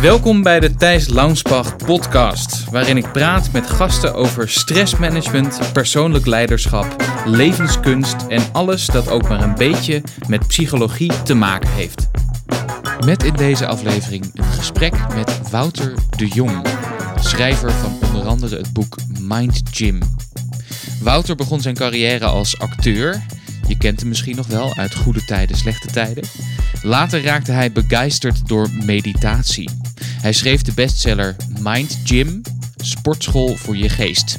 Welkom bij de Thijs Launsbach podcast, waarin ik praat met gasten over stressmanagement, persoonlijk leiderschap, levenskunst en alles dat ook maar een beetje met psychologie te maken heeft. Met in deze aflevering een gesprek met Wouter de Jong, schrijver van onder andere het boek Mind Gym. Wouter begon zijn carrière als acteur. Je kent hem misschien nog wel uit goede tijden, slechte tijden. Later raakte hij begeisterd door meditatie. Hij schreef de bestseller Mind Gym, Sportschool voor je geest.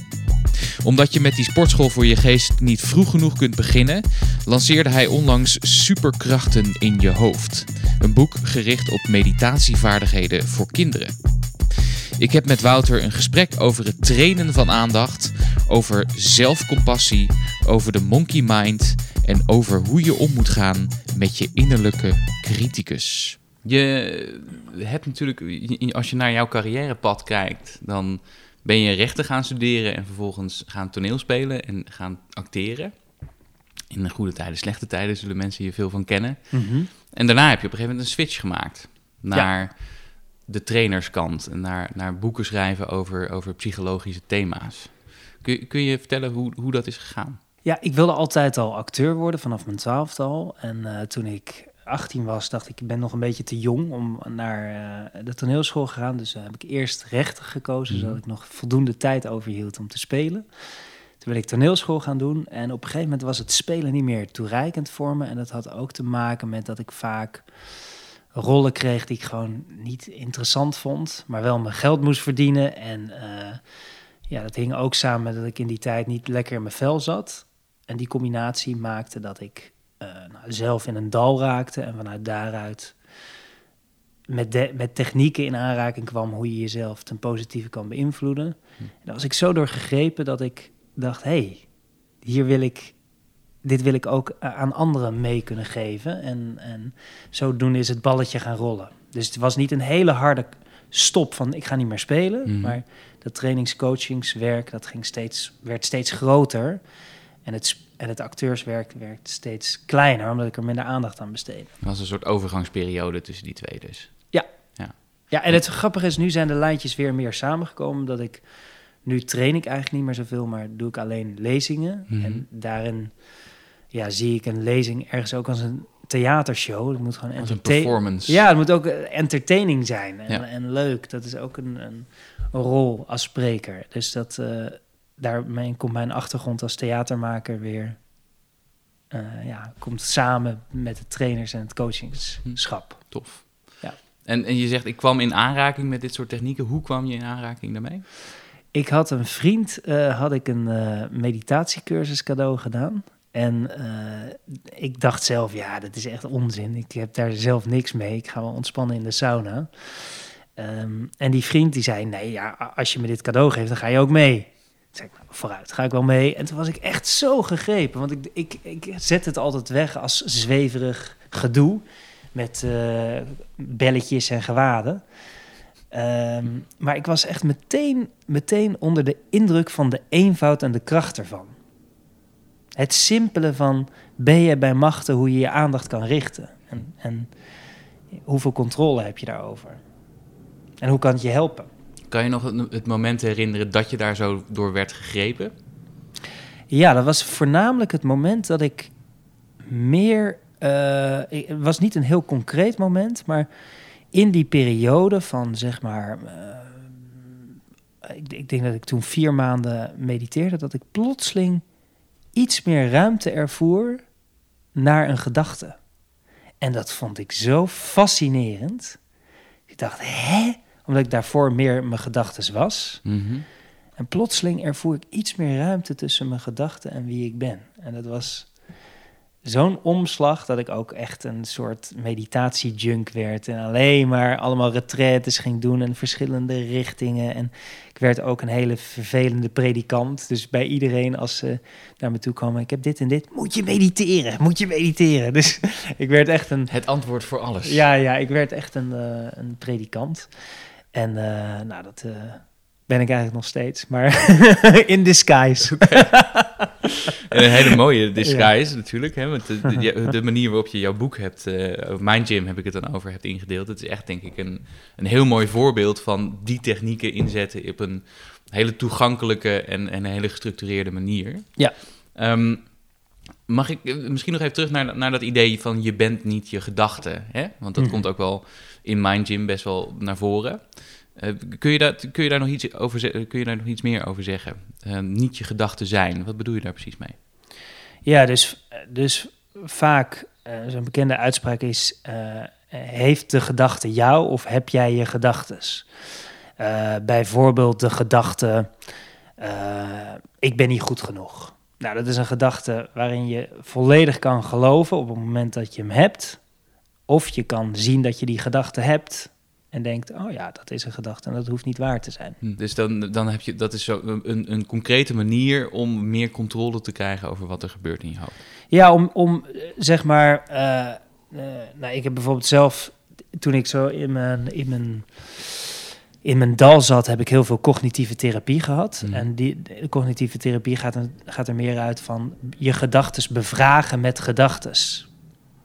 Omdat je met die sportschool voor je geest niet vroeg genoeg kunt beginnen, lanceerde hij onlangs Superkrachten in je hoofd. Een boek gericht op meditatievaardigheden voor kinderen. Ik heb met Wouter een gesprek over het trainen van aandacht, over zelfcompassie, over de monkey mind en over hoe je om moet gaan met je innerlijke criticus. Je hebt natuurlijk, als je naar jouw carrièrepad kijkt, dan ben je rechten gaan studeren en vervolgens gaan toneelspelen en gaan acteren. In de goede tijden, slechte tijden zullen mensen hier veel van kennen. En daarna heb je op een gegeven moment een switch gemaakt naar de trainerskant en naar, naar boeken schrijven over, over psychologische thema's. Kun, je- kun je vertellen hoe, hoe dat is gegaan? Ja, ik wilde altijd al acteur worden vanaf mijn twaalfde al. En eh, toen ik 18 was, dacht ik, ik ben nog een beetje te jong om naar eh, de toneelschool gegaan. Dus eh, heb ik eerst rechten gekozen, Mhm. zodat ik nog voldoende tijd overhield om te spelen. Toen ben ik toneelschool gaan doen. En op een gegeven moment was het spelen niet meer toereikend voor me. En dat had ook te maken met dat ik vaak rollen kreeg die ik gewoon niet interessant vond. Maar wel mijn geld moest verdienen. En eh, ja, dat hing ook samen met dat ik in die tijd niet lekker in mijn vel zat. En die combinatie maakte dat ik eh, nou, zelf in een dal raakte en vanuit daaruit met, de, met technieken in aanraking kwam hoe je jezelf ten positieve kan beïnvloeden. En daar was ik zo door gegrepen dat ik dacht, hé, hey, hier wil ik, dit wil ik ook eh, aan anderen mee kunnen geven. En, en zodoende is het balletje gaan rollen. Dus het was niet een hele harde stop van ik ga niet meer spelen, Mhm. maar dat trainingscoachingswerk dat ging steeds, werd steeds groter. En het, en het acteurswerk werd steeds kleiner, omdat ik er minder aandacht aan besteedde. Dat was een soort overgangsperiode tussen die twee dus. Ja, en het grappige is, nu zijn de lijntjes weer meer samengekomen. Dat ik, nu train ik eigenlijk niet meer zoveel, maar doe ik alleen lezingen. Mhm. En daarin ja, zie ik een lezing ergens ook als een theatershow. Het moet gewoon Als een performance. Ja, het moet ook eh, entertaining zijn en, Ja. en leuk. Dat is ook een, een, rol als spreker. Dus dat, eh daarmee komt mijn achtergrond als theatermaker weer... eh, ja, komt samen met de trainers en het coachingschap. Tof. Ja. En, en je zegt, ik kwam in aanraking met dit soort technieken. Hoe kwam je in aanraking daarmee? Ik had een vriend, had ik een meditatiecursus cadeau gedaan. En eh, ik dacht zelf, ja, dat is echt onzin. Ik heb daar zelf niks mee. Ik ga wel ontspannen in de sauna. Ehm, en die vriend die zei, nee, ja, als je me dit cadeau geeft, dan ga je ook mee. Toen zei nou, vooruit, ga ik wel mee. En toen was ik echt zo gegrepen. Want ik, ik, ik zet het altijd weg als zweverig gedoe. Met eh, belletjes en gewaden. Ehm, maar ik was echt meteen, meteen onder de indruk van de eenvoud en de kracht ervan. Het simpele van ben je bij machten hoe je je aandacht kan richten. En, en hoeveel controle heb je daarover? En hoe kan het je helpen? Kan je nog het, moment herinneren dat je daar zo door werd gegrepen? Ja, dat was voornamelijk het moment dat ik meer. eh, het was niet een heel concreet moment, maar in die periode van zeg maar. eh, ik, ik denk dat ik toen vier maanden mediteerde, dat ik plotseling iets meer ruimte ervoer naar een gedachte. En dat vond ik zo fascinerend. Ik dacht, hè? Omdat ik daarvoor meer mijn gedachten was. Mhm. En plotseling ervoer ik iets meer ruimte tussen mijn gedachten en wie ik ben. En dat was zo'n omslag dat ik ook echt een soort meditatie-junk werd. En alleen maar allemaal retraites ging doen in verschillende richtingen. En ik werd ook een hele vervelende predikant. Dus bij iedereen als ze naar me toe kwamen, ik heb dit en dit, moet je mediteren, moet je mediteren. Dus ik werd echt een Het antwoord voor alles. ja, ja, ik werd echt een, eh, een predikant. En eh, nou, dat, eh, Ben ik eigenlijk nog steeds, maar in disguise. En een hele mooie disguise natuurlijk. Hè, met de, de, de, manier waarop je jouw boek hebt, uh, Mind Gym heb ik het dan over, hebt ingedeeld. Het is echt denk ik een, een heel mooi voorbeeld van die technieken inzetten op een hele toegankelijke en, en een hele gestructureerde manier. Ja. Ehm, mag ik eh, misschien nog even terug naar, naar dat idee van je bent niet je gedachte, hè? Want dat mhm. komt ook wel in Mind Gym best wel naar voren. Uh, kun, je daar, kun, je daar nog iets over, kun je daar nog iets meer over zeggen? Uh, niet je gedachten zijn, wat bedoel je daar precies mee? Ja, dus, dus vaak, uh, zo'n bekende uitspraak is, heeft de gedachte jou of heb jij je gedachtes? bijvoorbeeld de gedachte, ik ben niet goed genoeg. Nou, dat is een gedachte waarin je volledig kan geloven op het moment dat je hem hebt. Of je kan zien dat je die gedachte hebt en denkt, oh ja, dat is een gedachte en dat hoeft niet waar te zijn. Hm, dus dan, dan heb je, dat is zo een, een concrete manier om meer controle te krijgen over wat er gebeurt in je hoofd. Ja, om, om zeg maar, uh, uh, nou, ik heb bijvoorbeeld zelf, toen ik zo in mijn, in mijn in mijn dal zat, heb ik heel veel cognitieve therapie gehad. Mhm. En die de cognitieve therapie gaat, gaat er meer uit van je gedachten bevragen met gedachten.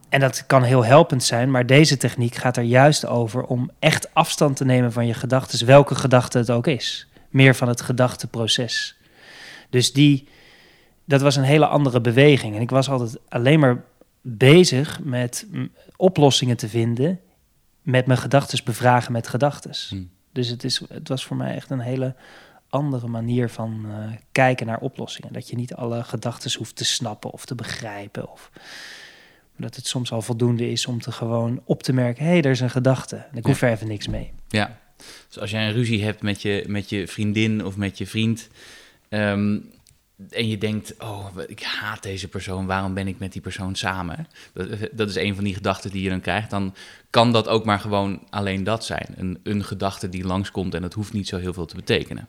En dat kan heel helpend zijn, maar deze techniek gaat er juist over om echt afstand te nemen van je gedachten, welke gedachte het ook is. Meer van het gedachteproces. Dus die, dat was een hele andere beweging. En ik was altijd alleen maar bezig met oplossingen te vinden met mijn gedachten bevragen met gedachten. Mhm. Dus het, is, het was voor mij echt een hele andere manier van uh, kijken naar oplossingen. Dat je niet alle gedachten hoeft te snappen of te begrijpen. Of dat het soms al voldoende is om te gewoon op te merken: hé, hey, er is een gedachte. En ik hoef er even niks mee. Ja, dus als jij een ruzie hebt met je, met je vriendin of met je vriend. Um, en je denkt, oh, ik haat deze persoon, waarom ben ik met die persoon samen? Dat, dat is een van die gedachten die je dan krijgt. Dan kan dat ook maar gewoon alleen dat zijn. Een, een gedachte die langskomt en het hoeft niet zo heel veel te betekenen.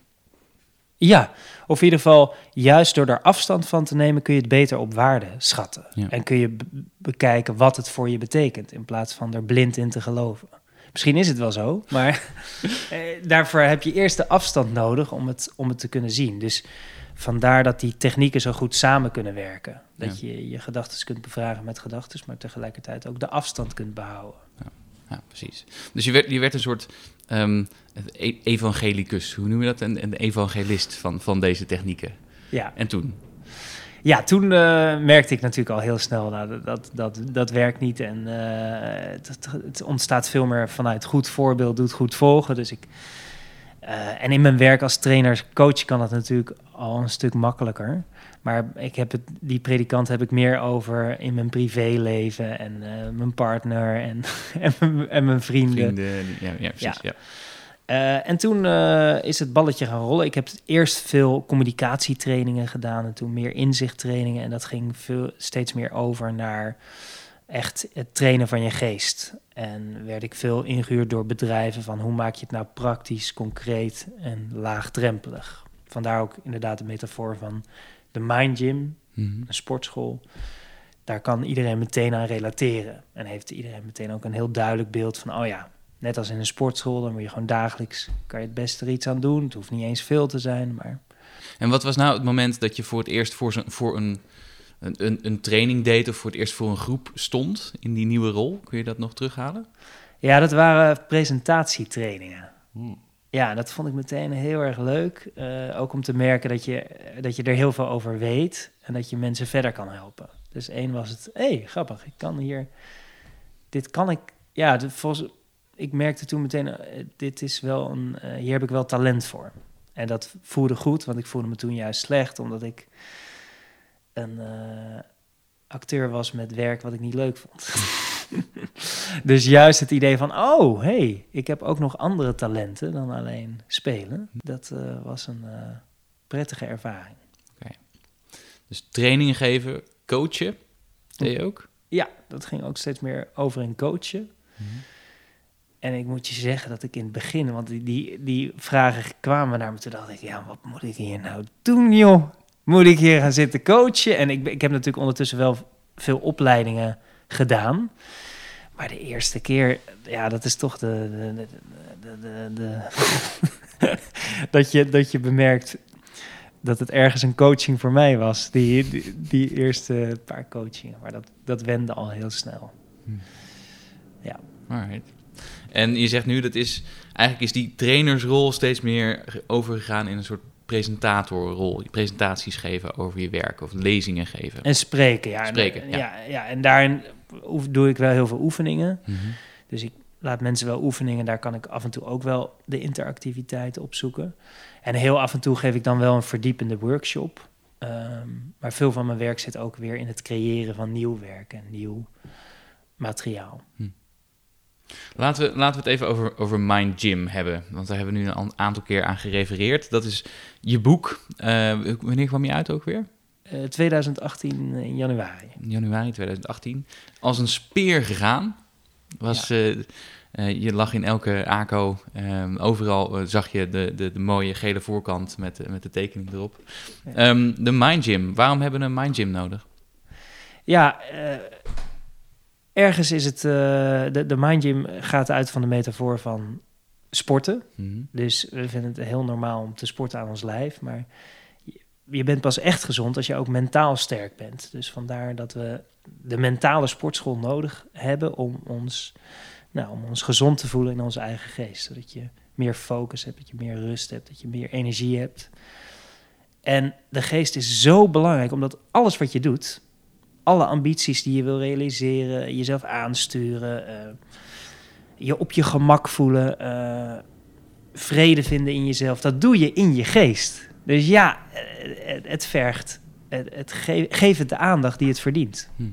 Ja, of in ieder geval, juist door daar afstand van te nemen, kun je het beter op waarde schatten. En kun je bekijken wat het voor je betekent, in plaats van er blind in te geloven. Misschien is het wel zo, maar eh, daarvoor heb je eerst de afstand nodig om het, om het te kunnen zien. Dus vandaar dat die technieken zo goed samen kunnen werken. Dat je je gedachten kunt bevragen met gedachten, maar tegelijkertijd ook de afstand kunt behouden. Ja, ja precies. Dus je werd, je werd een soort um, evangelicus, hoe noem je dat? Een, een evangelist van, van deze technieken. Ja. En toen? Ja, toen uh, merkte ik natuurlijk al heel snel, nou, dat, dat, dat, werkt niet. En uh, het, het, ontstaat veel meer vanuit goed voorbeeld, doet goed volgen. Dus ik, uh, en in mijn werk als trainer, coach kan dat natuurlijk al een stuk makkelijker. Maar ik heb het, die predikant heb ik meer over in mijn privéleven en mijn partner en, en, mijn vrienden. vrienden ja, ja, precies. Ja. Uh, en toen uh, is het balletje gaan rollen. Ik heb eerst veel communicatietrainingen gedaan en toen meer inzichttrainingen. En dat ging veel, steeds meer over naar echt het trainen van je geest. En werd ik veel ingehuurd door bedrijven van hoe maak je het nou praktisch, concreet en laagdrempelig. Vandaar ook inderdaad de metafoor van de Mind Gym, mhm. een sportschool. Daar kan iedereen meteen aan relateren. En heeft iedereen meteen ook een heel duidelijk beeld van, oh ja, net als in een sportschool, dan moet je gewoon dagelijks, kan je het beste er iets aan doen. Het hoeft niet eens veel te zijn, maar... En wat was nou het moment dat je voor het eerst voor, voor een, een, een training deed of voor het eerst voor een groep stond in die nieuwe rol? Kun je dat nog terughalen? Ja, dat waren presentatietrainingen. Hmm ja, dat vond ik meteen heel erg leuk. Uh, ook om te merken dat je, dat je er heel veel over weet en dat je mensen verder kan helpen. Dus één was het, hé, hey, grappig, ik kan hier, dit kan ik, ja, de, volgens, ik merkte toen meteen, uh, dit is wel een, uh, hier heb ik wel talent voor. En dat voelde goed, want ik voelde me toen juist slecht, omdat ik een acteur was met werk wat ik niet leuk vond. dus juist het idee van, oh, hey, ik heb ook nog andere talenten dan alleen spelen. Dat uh, was een prettige ervaring. Okay. Dus trainingen geven, coachen, deed je ook? Ja, dat ging ook steeds meer over in coachen. Mhm. En ik moet je zeggen dat ik in het begin, want die, die, die vragen kwamen naar me, toen dacht ik, ja, wat moet ik hier nou doen, joh? Moet ik hier gaan zitten coachen? En ik, ik heb natuurlijk ondertussen wel veel opleidingen gedaan. Maar de eerste keer, ja, dat is toch de. de, de, de, de dat, je, dat je bemerkt dat het ergens een coaching voor mij was. Die, die, die eerste paar coachingen. Maar dat, dat wende al heel snel. Hm. Ja. Alright. En je zegt nu dat is eigenlijk is die trainersrol steeds meer overgegaan in een soort presentatorrol. Presentaties geven over je werk of lezingen geven. En spreken, ja. Spreken, en, ja. ja. en daarin doe ik wel heel veel oefeningen. Mhm. Dus ik laat mensen wel oefeningen. Daar kan ik af en toe ook wel de interactiviteit opzoeken. En heel af en toe geef ik dan wel een verdiepende workshop. Ehm, maar veel van mijn werk zit ook weer in het creëren van nieuw werk en nieuw materiaal. Hm. Laten we, laten we het even over, over Mind Gym hebben. Want daar hebben we nu een aantal keer aan gerefereerd. Dat is je boek. Uh, wanneer kwam je uit ook weer? 2018 eh, in januari. Januari 2018. Als een speer gegaan. Was, ja. uh, je lag in elke ACO. Ehm, overal zag je de, de, de, mooie gele voorkant met, met de tekening erop. Ja. Um, de Mind Gym. Waarom hebben we een Mind Gym nodig? Ja, ergens is het, uh, de, de Mind Gym gaat uit van de metafoor van sporten. Mm Dus we vinden het heel normaal om te sporten aan ons lijf. Maar je, je, bent pas echt gezond als je ook mentaal sterk bent. Dus vandaar dat we de mentale sportschool nodig hebben om ons, nou, om ons gezond te voelen in onze eigen geest. Zodat je meer focus hebt, dat je meer rust hebt, dat je meer energie hebt. En de geest is zo belangrijk, omdat alles wat je doet, alle ambities die je wil realiseren, jezelf aansturen, uh, je op je gemak voelen, uh, vrede vinden in jezelf, dat doe je in je geest. Dus ja, het, het vergt, het, het ge geef het de aandacht die het verdient. Hm.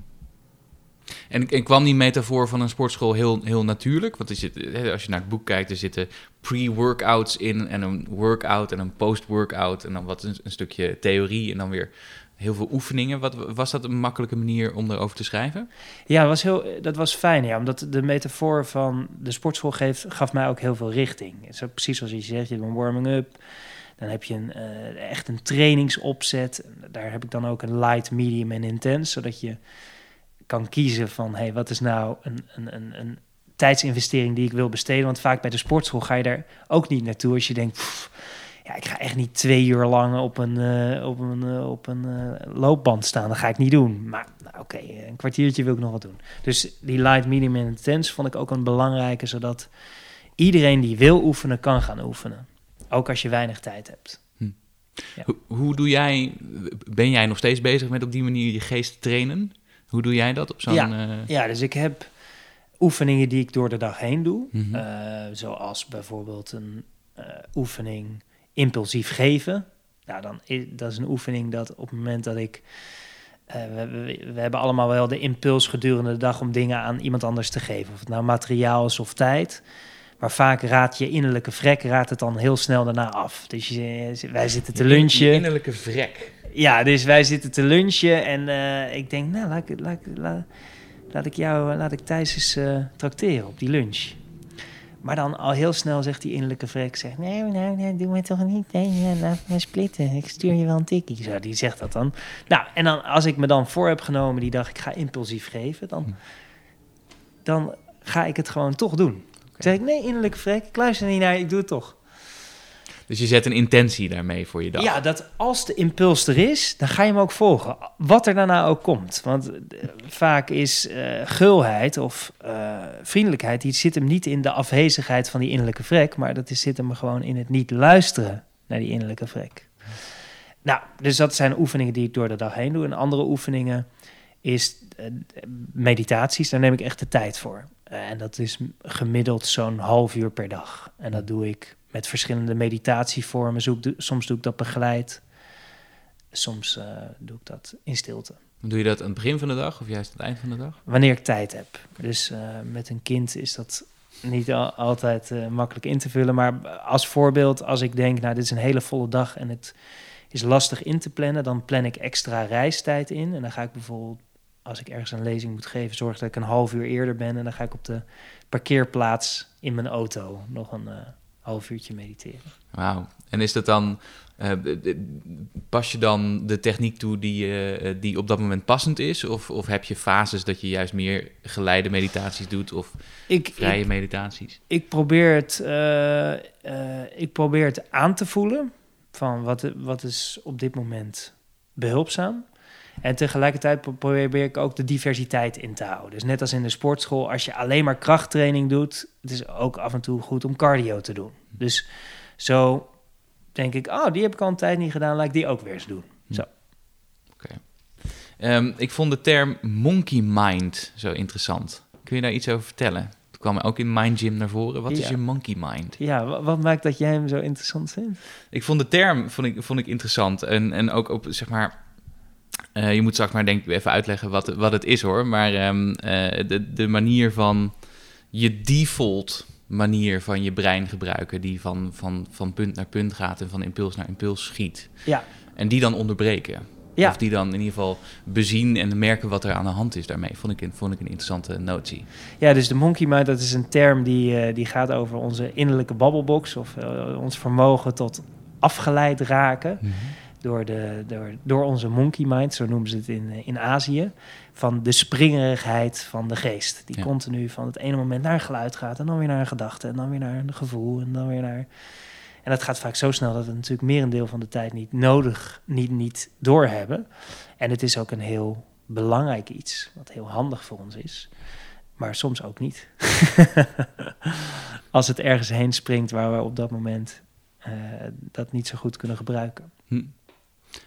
En, en, kwam die metafoor van een sportschool heel, heel natuurlijk? Want als je naar het boek kijkt, er zitten pre-workouts in en een workout en een post-workout en dan wat een, een, stukje theorie en dan weer heel veel oefeningen. Wat, was dat een makkelijke manier om erover te schrijven? Ja, was, heel, dat was fijn, ja. Omdat de metafoor van de sportschool geeft, gaf mij ook heel veel richting. Zo precies zoals je zegt, je hebt een warming-up. Dan heb je een, uh, echt een trainingsopzet. Daar heb ik dan ook een light, medium en intense. Zodat je kan kiezen van, hey, wat is nou een, een, een, een tijdsinvestering die ik wil besteden? Want vaak bij de sportschool ga je daar ook niet naartoe als je denkt... Pff, ja, ik ga echt niet twee uur lang op een, uh, op een, uh, op een uh, loopband staan. Dat ga ik niet doen. Maar nou, oké, okay, een kwartiertje wil ik nog wat doen. Dus die light, medium en intense vond ik ook een belangrijke, zodat iedereen die wil oefenen, kan gaan oefenen. Ook als je weinig tijd hebt. Hm. Ja. Hoe, hoe doe jij, ben jij nog steeds bezig met op die manier je geest trainen? Hoe doe jij dat op zo'n... Ja, ja, dus ik heb oefeningen die ik door de dag heen doe. Mm -hmm. zoals bijvoorbeeld een oefening impulsief geven. Nou, dan is, dat is een oefening dat op het moment dat ik. Uh, we, we, we, hebben allemaal wel de impuls gedurende de dag om dingen aan iemand anders te geven. Of het nou materiaal is of tijd. Maar vaak raadt je innerlijke vrek raadt het dan heel snel daarna af. Dus je, wij zitten te lunchen. Je innerlijke vrek. Ja, dus wij zitten te lunchen en uh, ik denk, nou, laat, laat, laat, laat, ik jou, laat ik Thijs eens uh, tracteren op die lunch. Maar dan al heel snel zegt die innerlijke vrek, zegt, nee, nee, nee, doe me toch niet, nee, laat me splitten, ik stuur je wel een tikkie. Zo, die zegt dat dan. Nou, en dan als ik me dan voor heb genomen die dag, ik ga impulsief geven, dan, dan ga ik het gewoon toch doen. Okay. zeg ik, nee, innerlijke vrek, ik luister niet naar, ik doe het toch. Dus je zet een intentie daarmee voor je dag. Ja, dat als de impuls er is, dan ga je hem ook volgen. Wat er daarna ook komt. Want uh, vaak is uh, gulheid of uh, vriendelijkheid, die zit hem niet in de afwezigheid van die innerlijke vrek, maar dat is, zit hem gewoon in het niet luisteren naar die innerlijke vrek. Nou, dus dat zijn oefeningen die ik door de dag heen doe. En andere oefeningen is meditaties, daar neem ik echt de tijd voor. en dat is gemiddeld zo'n half uur per dag. En dat doe ik met verschillende meditatievormen. Zoek, soms doe ik dat begeleid. Soms uh, doe ik dat in stilte. Doe je dat aan het begin van de dag of juist aan het eind van de dag? Wanneer ik tijd heb. Dus uh, met een kind is dat niet al, altijd uh, makkelijk in te vullen. Maar als voorbeeld, als ik denk, nou, dit is een hele volle dag en het is lastig in te plannen, dan plan ik extra reistijd in. En dan ga ik bijvoorbeeld, als ik ergens een lezing moet geven, zorg dat ik een half uur eerder ben. En dan ga ik op de parkeerplaats in mijn auto nog een half uurtje mediteren. Wauw. En is dat dan, uh, pas je dan de techniek toe die, uh, die op dat moment passend is? Of, of heb je fases dat je juist meer geleide meditaties doet of ik, vrije ik, meditaties? Ik probeer, het, uh, ik probeer het aan te voelen van wat, wat is op dit moment behulpzaam. En tegelijkertijd probeer ik ook de diversiteit in te houden. Dus net als in de sportschool, als je alleen maar krachttraining doet, het is ook af en toe goed om cardio te doen. Dus zo denk ik, oh, die heb ik al een tijd niet gedaan, laat ik die ook weer eens doen. Hm. Zo. Oké. Ehm, ik vond de term monkey mind zo interessant. Kun je daar iets over vertellen? Het kwam ook in Mind Gym naar voren. Wat is je monkey mind? Ja, wat maakt dat jij hem zo interessant vindt? Ik vond de term vond ik, vond ik interessant. En, en ook op, zeg maar, uh, je moet straks maar denk ik even uitleggen wat, wat het is hoor. Maar um, uh, de, de manier van je default manier van je brein gebruiken, die van, van, van punt naar punt gaat en van impuls naar impuls schiet. Ja. En die dan onderbreken. Ja. Of die dan in ieder geval bezien en merken wat er aan de hand is daarmee. Vond ik, vond ik een interessante notie. Ja, dus de monkey mind, dat is een term die, uh, die gaat over onze innerlijke babbelbox. Of uh, ons vermogen tot afgeleid raken. Mm -hmm door, de, door, door onze monkey mind, zo noemen ze het in, eh, in Azië, van de springerigheid van de geest. Die continu van het ene moment naar een geluid gaat en dan weer naar een gedachte en dan weer naar een gevoel en dan weer naar... En dat gaat vaak zo snel dat we natuurlijk meer een deel van de tijd niet nodig, niet, niet doorhebben. En het is ook een heel belangrijk iets, wat heel handig voor ons is. Maar soms ook niet. Als het ergens heen springt waar we op dat moment uh, dat niet zo goed kunnen gebruiken. Hm.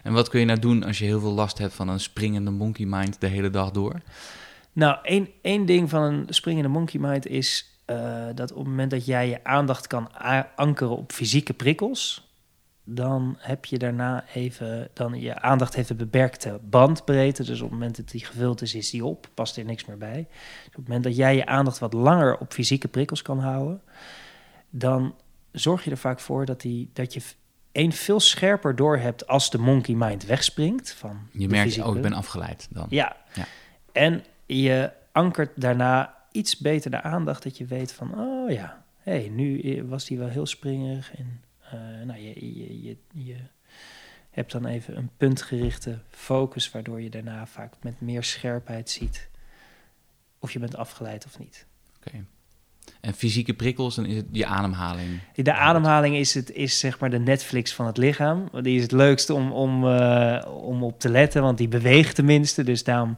En wat kun je nou doen als je heel veel last hebt van een springende monkey mind de hele dag door? Nou, één, één ding van een springende monkey mind is uh, dat op het moment dat jij je aandacht kan ankeren op fysieke prikkels, dan heb je daarna even, dan je aandacht heeft een beperkte bandbreedte. Dus op het moment dat die gevuld is, is die op, past er niks meer bij. Dus op het moment dat jij je aandacht wat langer op fysieke prikkels kan houden, dan zorg je er vaak voor dat, die, dat je één veel scherper door hebt als de monkey mind wegspringt. Van je merkt, oh, ik ben afgeleid dan. Ja. ja. En je ankert daarna iets beter de aandacht dat je weet van, oh ja, hey, nu was die wel heel springerig. En uh, nou, je, je, je, je hebt dan even een puntgerichte focus, waardoor je daarna vaak met meer scherpheid ziet of je bent afgeleid of niet. Oké. En fysieke prikkels, dan is het je ademhaling. De ademhaling is, het, is zeg maar de Netflix van het lichaam. Die is het leukste om, om, uh, om op te letten, want die beweegt tenminste. Dus daarom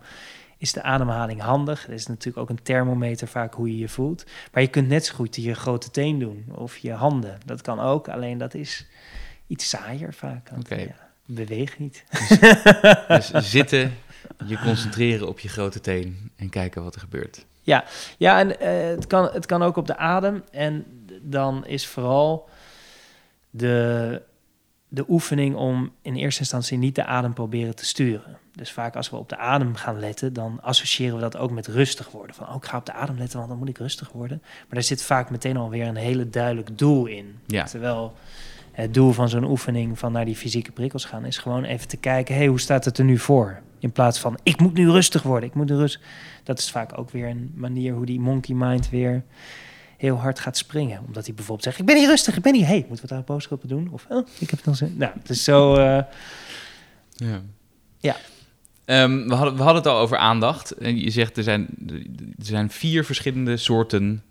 is de ademhaling handig. Er is natuurlijk ook een thermometer vaak hoe je je voelt. Maar je kunt net zo goed je grote teen doen of je handen. Dat kan ook, alleen dat is iets saaier vaak. Oké. Ja, beweeg niet. Dus, dus zitten, je concentreren op je grote teen en kijken wat er gebeurt. Ja, ja en uh, het, kan, het kan ook op de adem. En dan is vooral de, de oefening om in eerste instantie niet de adem proberen te sturen. Dus vaak als we op de adem gaan letten, dan associëren we dat ook met rustig worden. Van, oh, ik ga op de adem letten, want dan moet ik rustig worden. Maar daar zit vaak meteen alweer een hele duidelijk doel in. Ja. Terwijl het doel van zo'n oefening van naar die fysieke prikkels gaan... is gewoon even te kijken, hey, hoe staat het er nu voor? In plaats van, ik moet nu rustig worden, ik moet nu rustig... Dat is vaak ook weer een manier hoe die monkey mind weer heel hard gaat springen. Omdat hij bijvoorbeeld zegt, ik ben niet rustig, ik ben niet... hey, moeten we daar boodschappen doen? Of, oh, ik heb het dan zo... Nou, het is zo... Uh... Ja. Ja. Um, we, hadden, we hadden het al over aandacht. En je zegt er zijn, er zijn vier verschillende soorten.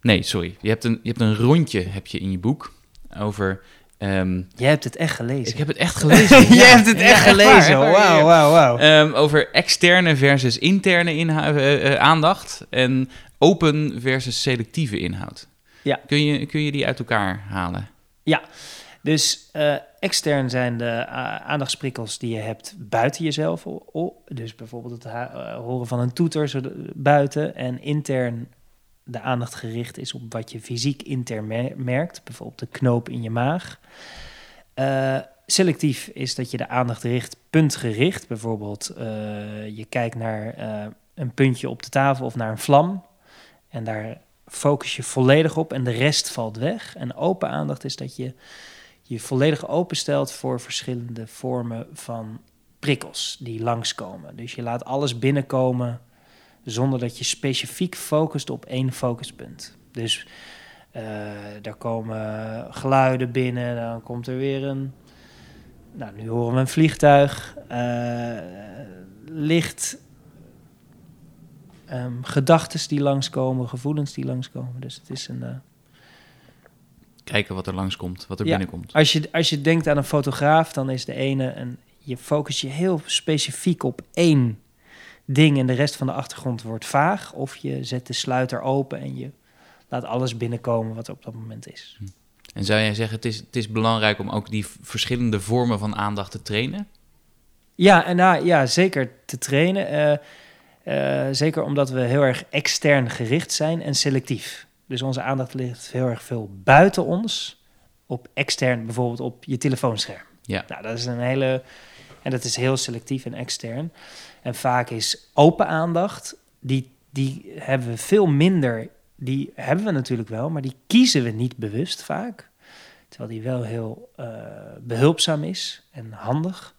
Nee, sorry. Je hebt een, je hebt een rondje heb je in je boek over Um, Jij hebt het echt gelezen. Ik heb het echt gelezen. Jij hebt het echt gelezen. Wauw, wauw, wauw. Um, over externe versus interne uh, uh, aandacht en open versus selectieve inhoud. Ja. Kun je, kun je die uit elkaar halen? Ja, dus uh, extern zijn de aandachtsprikkels die je hebt buiten jezelf. Dus bijvoorbeeld het horen van een toeter buiten. En intern de aandacht gericht is op wat je fysiek intern merkt, bijvoorbeeld de knoop in je maag. Uh, selectief is dat je de aandacht richt puntgericht, bijvoorbeeld uh, je kijkt naar uh, een puntje op de tafel of naar een vlam en daar focus je volledig op en de rest valt weg. En open aandacht is dat je je volledig openstelt voor verschillende vormen van prikkels die langskomen. Dus je laat alles binnenkomen zonder dat je specifiek focust op één focuspunt. Dus Uh, daar komen geluiden binnen, dan komt er weer een. Nou, nu horen we een vliegtuig. Uh, licht. Um, Gedachten die langskomen, gevoelens die langskomen. Dus het is een. Uh... Kijken wat er langskomt, wat er binnenkomt. Als je, als je denkt aan een fotograaf, dan is de ene. Een, je focus je heel specifiek op één ding en de rest van de achtergrond wordt vaag. Of je zet de sluiter open en je laat alles binnenkomen wat er op dat moment is. Hm. En zou jij zeggen, het is, het is belangrijk om ook die verschillende vormen van aandacht te trainen? Ja, en nou, ja zeker te trainen. Eh, eh, zeker omdat we heel erg extern gericht zijn en selectief. Dus onze aandacht ligt heel erg veel buiten ons, op extern, bijvoorbeeld op je telefoonscherm. Ja. Nou, dat is een hele. En dat is heel selectief en extern. En vaak is open aandacht, die, die hebben we veel minder die hebben we natuurlijk wel, maar die kiezen we niet bewust vaak. Terwijl die wel heel uh, behulpzaam is en handig.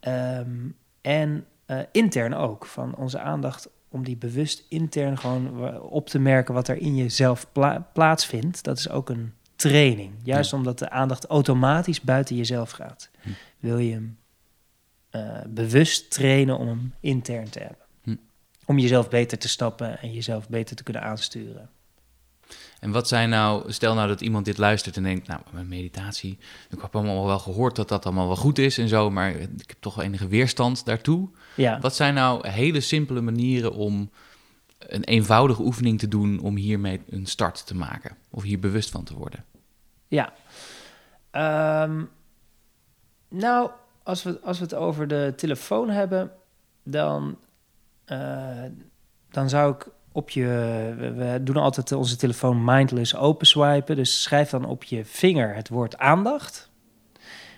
Um, en uh, intern ook, van onze aandacht om die bewust intern gewoon op te merken wat er in jezelf pla plaatsvindt. Dat is ook een training. Juist omdat de aandacht automatisch buiten jezelf gaat. Hm. Wil je hem uh, bewust trainen om hem intern te hebben om jezelf beter te stappen en jezelf beter te kunnen aansturen. En wat zijn nou, stel nou dat iemand dit luistert en denkt, nou, mijn meditatie, ik heb allemaal wel gehoord dat dat allemaal wel goed is en zo, maar ik heb toch wel enige weerstand daartoe. Ja. Wat zijn nou hele simpele manieren om een eenvoudige oefening te doen om hiermee een start te maken of hier bewust van te worden? Ja. Um, nou, als we, als we het over de telefoon hebben, dan uh, dan zou ik op je. We, doen altijd onze telefoon mindless open swipen. Dus schrijf dan op je vinger het woord aandacht.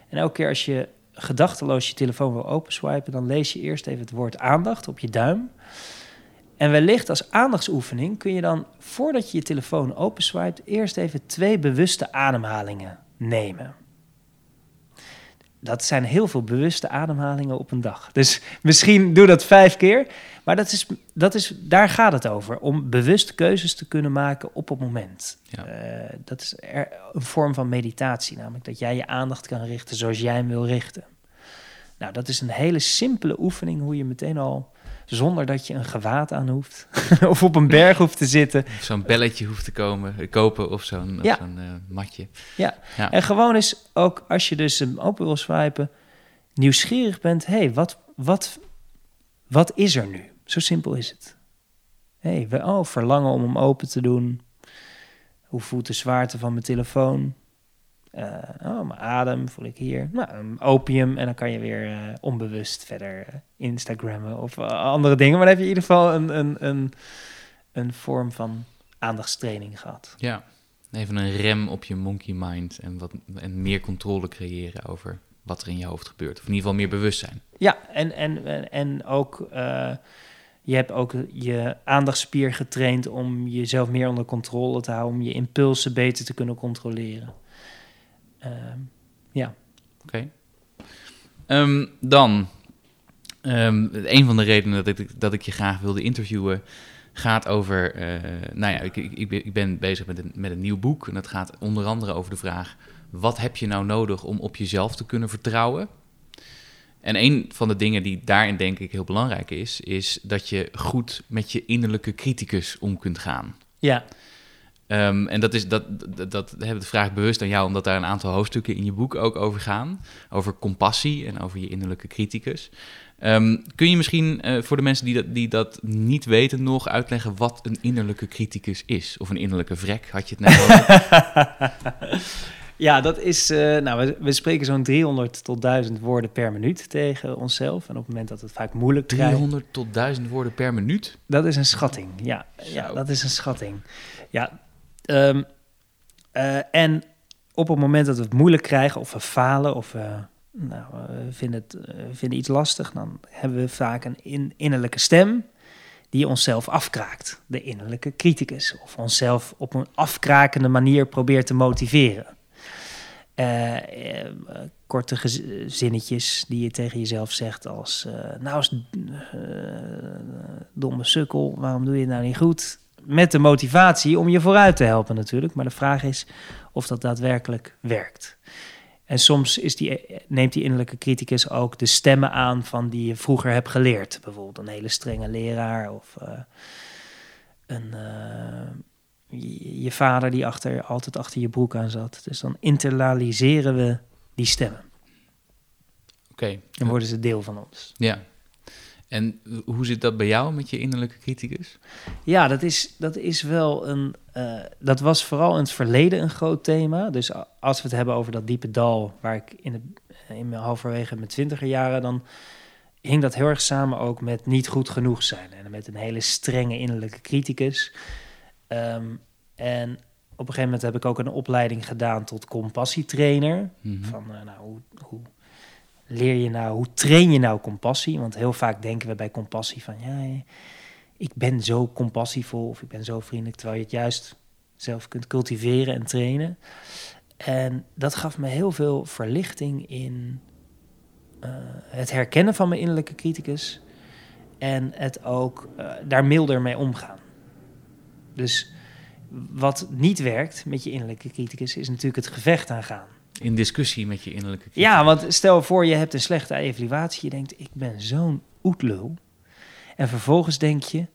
En elke keer als je gedachteloos je telefoon wil open swipen, dan lees je eerst even het woord aandacht op je duim. En wellicht als aandachtsoefening kun je dan, voordat je je telefoon open swipt, eerst even twee bewuste ademhalingen nemen dat zijn heel veel bewuste ademhalingen op een dag. Dus misschien doe dat vijf keer. Maar dat is, dat is, daar gaat het over. Om bewust keuzes te kunnen maken op het moment. Ja. Uh, dat is er, een vorm van meditatie. Namelijk dat jij je aandacht kan richten zoals jij hem wil richten. Nou, dat is een hele simpele oefening hoe je meteen al zonder dat je een gewaad aan hoeft. of op een berg hoeft te zitten. Zo'n belletje hoeft te komen, kopen of zo'n ja. uh, matje. Ja. ja. en gewoon is ook als je dus hem open wil swipen, nieuwsgierig bent. hey, wat, wat, wat is er nu? Zo simpel is het. hey, we, oh, verlangen om hem open te doen. Hoe voelt de zwaarte van mijn telefoon? Uh, oh, mijn adem voel ik hier. Nou, opium. En dan kan je weer uh, onbewust verder uh, Instagrammen of andere dingen. Maar dan heb je in ieder geval een, een, een, een vorm van aandachtstraining gehad. Ja, even een rem op je monkey mind en, wat, en meer controle creëren over wat er in je hoofd gebeurt. Of in ieder geval meer bewustzijn. Ja, en, en, en ook je hebt ook je aandachtspier getraind om jezelf meer onder controle te houden, om je impulsen beter te kunnen controleren. Ehm, ja. Oké. Ehm, dan, um, een van de redenen dat ik, dat ik je graag wilde interviewen gaat over, uh, nou ja, ik, ik, ik, ben bezig met een, met een nieuw boek en dat gaat onder andere over de vraag, wat heb je nou nodig om op jezelf te kunnen vertrouwen? En een van de dingen die daarin denk ik heel belangrijk is, is dat je goed met je innerlijke criticus om kunt gaan. Ja. Um, en dat, is, dat, dat, dat hebben de vraag bewust aan jou, omdat daar een aantal hoofdstukken in je boek ook over gaan. Over compassie en over je innerlijke criticus. Um, kun je misschien uh, voor de mensen die dat, die dat niet weten nog uitleggen wat een innerlijke criticus is? Of een innerlijke vrek, had je het net over? ja, dat is. Uh, nou, we, we spreken zo'n 300 tot 1000 woorden per minuut tegen onszelf. En op het moment dat het vaak moeilijk 300 tot 1000 woorden per minuut? Dat is een schatting. Ja, ja dat is een schatting. Ja, Um, uh, en op het moment dat we het moeilijk krijgen of we falen of we, nou, we vinden, het, vinden iets lastig, dan hebben we vaak een in, innerlijke stem die onszelf afkraakt. De innerlijke criticus. Of onszelf op een afkrakende manier probeert te motiveren. Korte zinnetjes die je tegen jezelf zegt als... nou, domme sukkel, waarom doe je het nou niet goed? Met de motivatie om je vooruit te helpen natuurlijk. Maar de vraag is of dat daadwerkelijk werkt. En soms is die, neemt die innerlijke criticus ook de stemmen aan van die je vroeger hebt geleerd. Bijvoorbeeld een hele strenge leraar of uh, een, uh, je vader die achter, altijd achter je broek aan zat. Dus dan internaliseren we die stemmen. Oké. Okay. Dan worden ze deel van ons. Ja. En hoe zit dat bij jou met je innerlijke criticus? Ja, dat is, dat is wel een. Uh, dat was vooral in het verleden een groot thema. Dus als we het hebben over dat diepe dal, waar ik in, het, in mijn halverwege mijn twintiger jaren, dan hing dat heel erg samen ook met niet goed genoeg zijn. En met een hele strenge innerlijke criticus. Um, en op een gegeven moment heb ik ook een opleiding gedaan tot compassietrainer. Mm Van uh, nou, hoe, hoe leer je nou, hoe train je nou compassie? Want heel vaak denken we bij compassie van, ja, ik ben zo compassievol of ik ben zo vriendelijk, terwijl je het juist zelf kunt cultiveren en trainen. En dat gaf me heel veel verlichting in uh, het herkennen van mijn innerlijke criticus en het ook uh, daar milder mee omgaan. Dus wat niet werkt met je innerlijke criticus is natuurlijk het gevecht aangaan in discussie met je innerlijke criticus. Ja, want stel voor je hebt een slechte evaluatie. Je denkt, ik ben zo'n oetlul. En vervolgens denk je,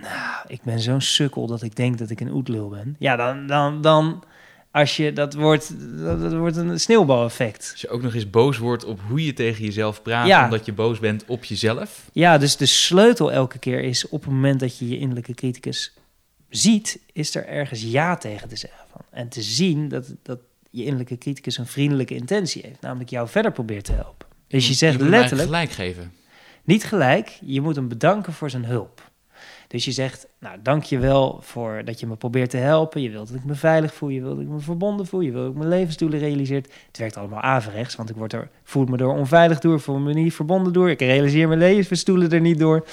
nou, ik ben zo'n sukkel dat ik denk dat ik een oetlul ben. Ja, dan, dan, dan als je, dat wordt, dat, wordt een sneeuwbaleffect. Als je ook nog eens boos wordt op hoe je tegen jezelf praat, ja. omdat je boos bent op jezelf. Ja, dus de sleutel elke keer is op het moment dat je je innerlijke criticus ziet, is er ergens ja tegen te zeggen. Van. En te zien dat, dat, je innerlijke criticus een vriendelijke intentie heeft, namelijk jou verder probeert te helpen. Dus je zegt je letterlijk. gelijk geven. Niet gelijk, je moet hem bedanken voor zijn hulp. Dus je zegt, nou, dank je wel voor dat je me probeert te helpen. Je wilt dat ik me veilig voel, je wilt dat ik me verbonden voel, je wilt dat ik mijn levensdoelen realiseert. Het werkt allemaal averechts, want ik word er, voel me door onveilig door, voel me niet verbonden door. Ik realiseer mijn levensdoelen er niet door.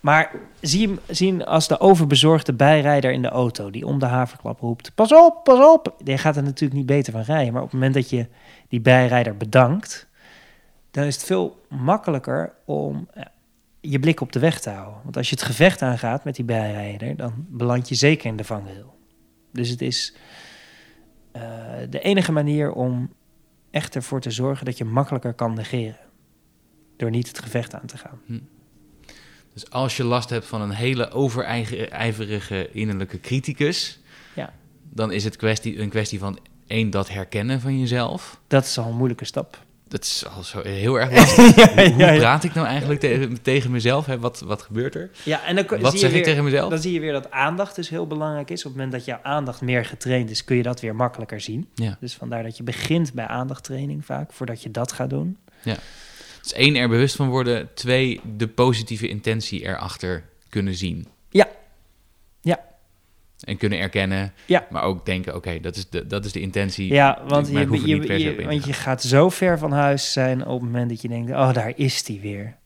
Maar zie hem zien als de overbezorgde bijrijder in de auto die om de haverklap roept: Pas op, pas op. Die gaat er natuurlijk niet beter van rijden. Maar op het moment dat je die bijrijder bedankt, dan is het veel makkelijker om je blik op de weg te houden. Want als je het gevecht aangaat met die bijrijder, dan beland je zeker in de vangrail. Dus het is uh, de enige manier om echt ervoor te zorgen dat je makkelijker kan negeren. Door niet het gevecht aan te gaan. Hm. Dus als je last hebt van een hele overijverige innerlijke criticus, ja. dan is het kwestie, een kwestie van één, dat herkennen van jezelf. Dat is al een moeilijke stap. Dat is al zo heel erg lastig. ja, Hoe praat ik nou eigenlijk tegen, tegen mezelf? Hè? Wat, wat gebeurt er? Ja, en dan wat zeg weer, ik tegen mezelf? Dan zie je weer dat aandacht dus heel belangrijk is. Op het moment dat jouw aandacht meer getraind is, kun je dat weer makkelijker zien. Ja. Dus vandaar dat je begint bij aandachttraining vaak, voordat je dat gaat doen. Ja. Dus één, er bewust van worden. Twee, de positieve intentie erachter kunnen zien. Ja. Ja. En kunnen erkennen. Ja. Maar ook denken, oké, dat, is de, dat is de intentie. Ja, want, je, je, je, want je gaat zo ver van huis zijn op het moment dat je denkt... oh, daar is die weer.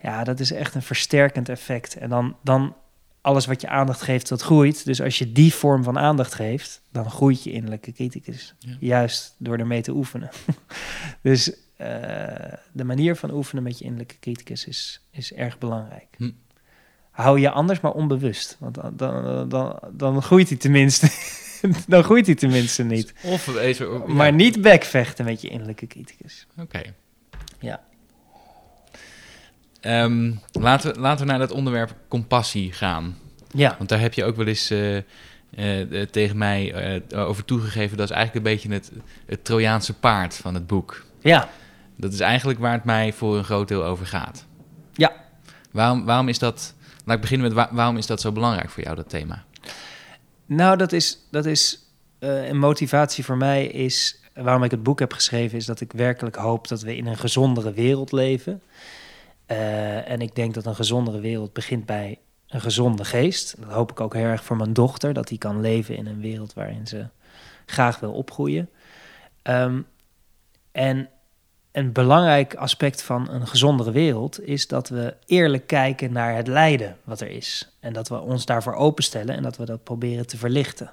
Ja, dat is echt een versterkend effect. En dan, dan alles wat je aandacht geeft, dat groeit. Dus als je die vorm van aandacht geeft, dan groeit je innerlijke criticus. Juist door ermee te oefenen. dus de manier van oefenen met je innerlijke criticus is, is erg belangrijk. Hm. Hou je anders maar onbewust, want dan, dan, dan, dan groeit hij tenminste. dan groeit hij tenminste niet. Of even, Maar niet backvechten met je innerlijke criticus. Oké. Ja. Um, laten, we, laten we naar dat onderwerp compassie gaan. Ja. Want daar heb je ook wel eens uh, uh, tegen mij uh, over toegegeven. Dat is eigenlijk een beetje het, het Trojaanse paard van het boek. Ja. Dat is eigenlijk waar het mij voor een groot deel over gaat. Ja. Waarom, waarom is dat, laat ik beginnen met waarom is dat zo belangrijk voor jou, dat thema? Nou, dat is, dat is uh, een motivatie voor mij is, waarom ik het boek heb geschreven, is dat ik werkelijk hoop dat we in een gezondere wereld leven. Uh, en ik denk dat een gezondere wereld begint bij een gezonde geest. Dat hoop ik ook heel erg voor mijn dochter, dat die kan leven in een wereld waarin ze graag wil opgroeien. Um, en een belangrijk aspect van een gezondere wereld is dat we eerlijk kijken naar het lijden wat er is. En dat we ons daarvoor openstellen en dat we dat proberen te verlichten.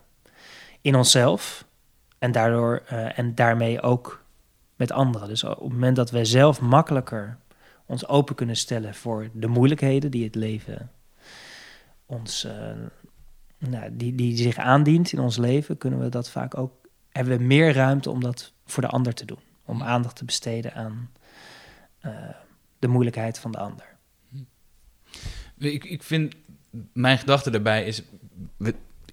In onszelf en, daardoor, uh, en daarmee ook met anderen. Dus op het moment dat we zelf makkelijker ons open kunnen stellen voor de moeilijkheden die het leven ons, uh, nou, die, die zich aandient in ons leven, kunnen we dat vaak ook, hebben we meer ruimte om dat voor de ander te doen. Om aandacht te besteden aan uh, de moeilijkheid van de ander. Ik, ik vind, mijn gedachte daarbij is,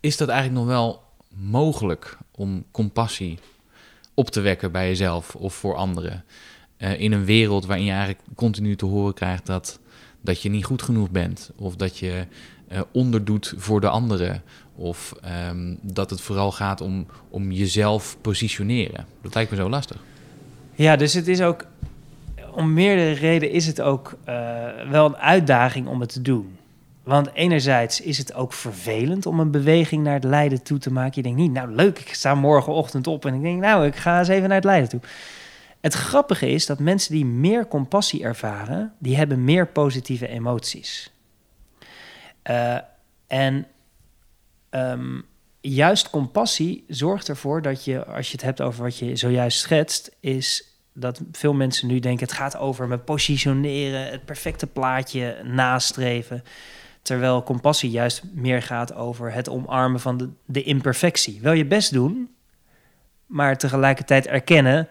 is dat eigenlijk nog wel mogelijk om compassie op te wekken bij jezelf of voor anderen? Uh, in een wereld waarin je eigenlijk continu te horen krijgt dat, dat je niet goed genoeg bent. Of dat je uh, onderdoet voor de anderen. Of um, dat het vooral gaat om, om jezelf positioneren. Dat lijkt me zo lastig. Ja, dus het is ook. Om meerdere redenen is het ook uh, wel een uitdaging om het te doen. Want enerzijds is het ook vervelend om een beweging naar het lijden toe te maken. Je denkt niet, nou leuk, ik sta morgenochtend op en ik denk, nou, ik ga eens even naar het lijden toe. Het grappige is dat mensen die meer compassie ervaren, die hebben meer positieve emoties. Uh, en um, juist compassie zorgt ervoor dat je, als je het hebt over wat je zojuist schetst, is dat veel mensen nu denken: het gaat over me positioneren, het perfecte plaatje nastreven. Terwijl compassie juist meer gaat over het omarmen van de, de imperfectie. Wel je best doen, maar tegelijkertijd erkennen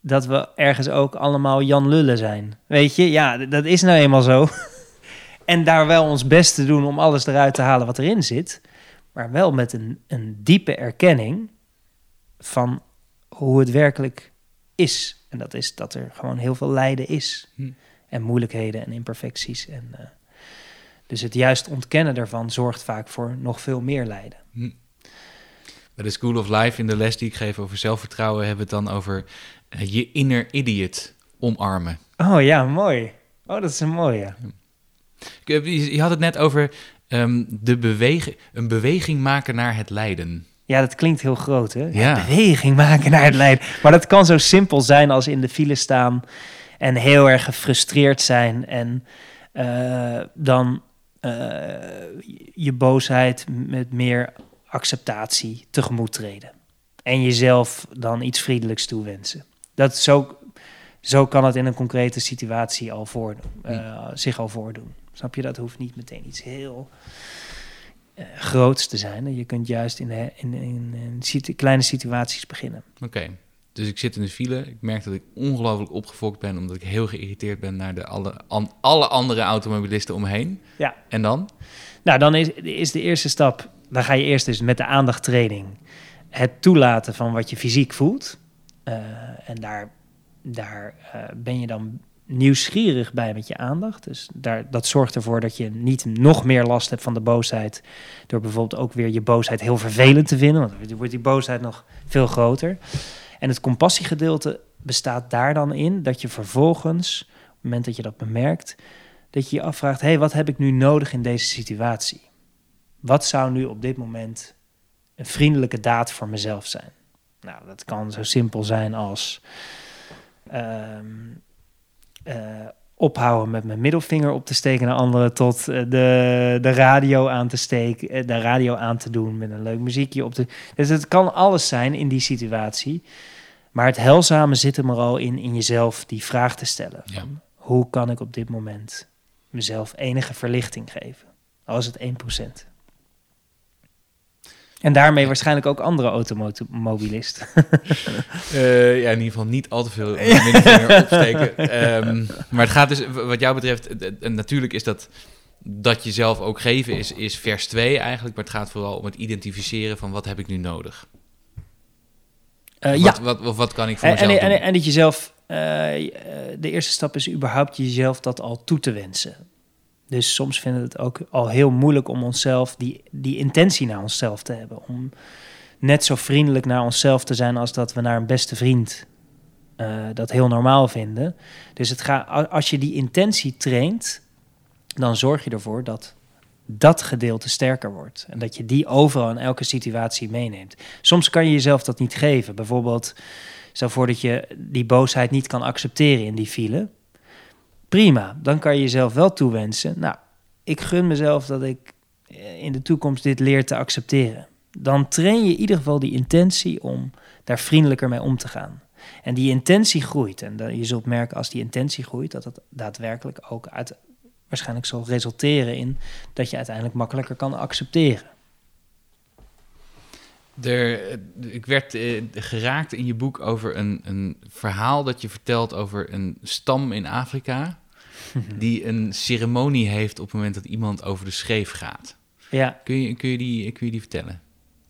dat we ergens ook allemaal Jan Lullen zijn. Weet je, ja, dat is nou eenmaal zo. en daar wel ons best te doen om alles eruit te halen wat erin zit. Maar wel met een, een diepe erkenning van hoe het werkelijk is. En dat is dat er gewoon heel veel lijden is. Hm. En moeilijkheden en imperfecties. En, uh, dus het juist ontkennen daarvan zorgt vaak voor nog veel meer lijden. Hm. Bij de School of Life in de les die ik geef over zelfvertrouwen... hebben we het dan over uh, je inner idiot omarmen. Oh ja, mooi. Oh, dat is een mooie. Je had het net over um, de beweging, een beweging maken naar het lijden. Ja, dat klinkt heel groot, hè? Ja. Beweging maken naar het lijden. Maar dat kan zo simpel zijn als in de file staan en heel erg gefrustreerd zijn en uh, dan uh, je boosheid met meer acceptatie tegemoet treden. En jezelf dan iets vriendelijks toewensen. Dat zo, zo kan het in een concrete situatie al voordoen, uh, zich al voordoen. Snap je? Dat hoeft niet meteen iets heel uh, groots te zijn. Je kunt juist in, de, in, in, in kleine situaties beginnen. Oké. Dus ik zit in de file. Ik merk dat ik ongelooflijk opgefokt ben, omdat ik heel geïrriteerd ben naar de alle, an, alle andere automobilisten omheen. Ja. En dan? Nou, dan is, is de eerste stap. Dan ga je eerst dus met de aandachttraining het toelaten van wat je fysiek voelt. Uh, en daar, daar uh, ben je dan nieuwsgierig bij met je aandacht. Dus daar, dat zorgt ervoor dat je niet nog meer last hebt van de boosheid. Door bijvoorbeeld ook weer je boosheid heel vervelend te vinden. Want dan wordt die boosheid nog veel groter. En het compassiegedeelte bestaat daar dan in dat je vervolgens, op het moment dat je dat bemerkt, dat je je afvraagt: hé, hey, wat heb ik nu nodig in deze situatie? Wat zou nu op dit moment een vriendelijke daad voor mezelf zijn? Nou, dat kan zo simpel zijn als. Uh, ophouden met mijn middelvinger op te steken naar anderen, tot uh, de, de radio aan te steken, uh, de radio aan te doen met een leuk muziekje op te. Dus het kan alles zijn in die situatie. Maar het heilzame zit er maar al in, in jezelf die vraag te stellen. Ja. Van, hoe kan ik op dit moment mezelf enige verlichting geven? Al is het 1%. En daarmee waarschijnlijk ook andere automobilisten. uh, ja, in ieder geval niet al te veel middelvinger opsteken. Um, maar het gaat dus, wat jou betreft, natuurlijk is dat dat jezelf ook geven is, is vers 2 eigenlijk. Maar het gaat vooral om het identificeren van wat heb ik nu nodig. Uh, wat, ja. Wat, wat, wat, kan ik voor en, mezelf en, doen? En, en dat jezelf, uh, de eerste stap is überhaupt jezelf dat al toe te wensen. Dus soms vinden we het ook al heel moeilijk om onszelf, die, die intentie naar onszelf te hebben. Om net zo vriendelijk naar onszelf te zijn als dat we naar een beste vriend uh, dat heel normaal vinden. Dus het gaat, als je die intentie traint, dan zorg je ervoor dat dat gedeelte sterker wordt. En dat je die overal in elke situatie meeneemt. Soms kan je jezelf dat niet geven. Bijvoorbeeld, stel voor dat je die boosheid niet kan accepteren in die file prima. Dan kan je jezelf wel toewensen. Nou, ik gun mezelf dat ik eh, in de toekomst dit leer te accepteren. Dan train je in ieder geval die intentie om daar vriendelijker mee om te gaan. En die intentie groeit. En je zult merken als die intentie groeit, dat het daadwerkelijk ook uit, waarschijnlijk zal resulteren in dat je uiteindelijk makkelijker kan accepteren. Er, ik werd eh, geraakt in je boek over een, een verhaal dat je vertelt over een stam in Afrika. die een ceremonie heeft op het moment dat iemand over de scheef gaat. Ja, Kun je, kun je, die, kun je die vertellen?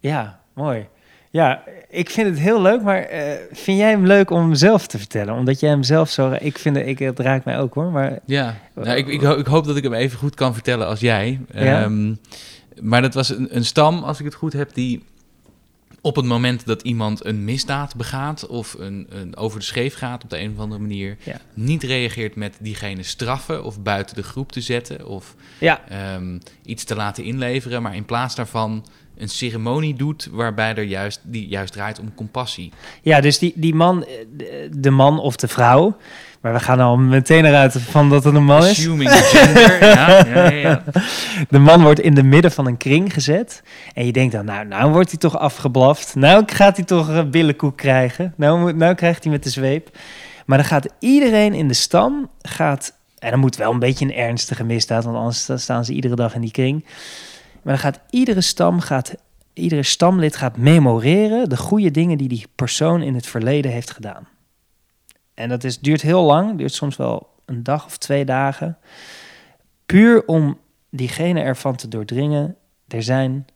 ja, mooi. Ja, ik vind het heel leuk, maar eh, vind jij hem leuk om hem zelf te vertellen? Omdat jij hem zelf zo... Ik vind het, ik, het raakt mij ook hoor, maar Ja, nou, ik, ik, ho- ik hoop dat ik hem even goed kan vertellen als jij. Ja. Ehm, maar dat was een, een stam, als ik het goed heb, die op het moment dat iemand een misdaad begaat of een, een over de scheef gaat op de een of andere manier, Ja. niet reageert met diegene straffen of buiten de groep te zetten of ja, ehm, iets te laten inleveren, maar in plaats daarvan een ceremonie doet waarbij er juist, die juist draait om compassie. Ja, dus die, die man, eh, de, de man of de vrouw. Maar we gaan al meteen eruit van dat het een man is. Assuming gender, ja, ja, ja. De man wordt in de midden van een kring gezet. En je denkt dan, nou, nou wordt hij toch afgeblaft. Nou gaat hij toch een billenkoek krijgen. Nou, nou krijgt hij met de zweep. Maar dan gaat iedereen in de stam, gaat, en dan moet wel een beetje een ernstige misdaad, want anders staan ze iedere dag in die kring. Maar dan gaat iedere stam, gaat, iedere stamlid gaat memoreren de goede dingen die die persoon in het verleden heeft gedaan. En dat is, duurt heel lang, duurt soms wel een dag of twee dagen. Puur om diegene ervan te doordringen, er zijn,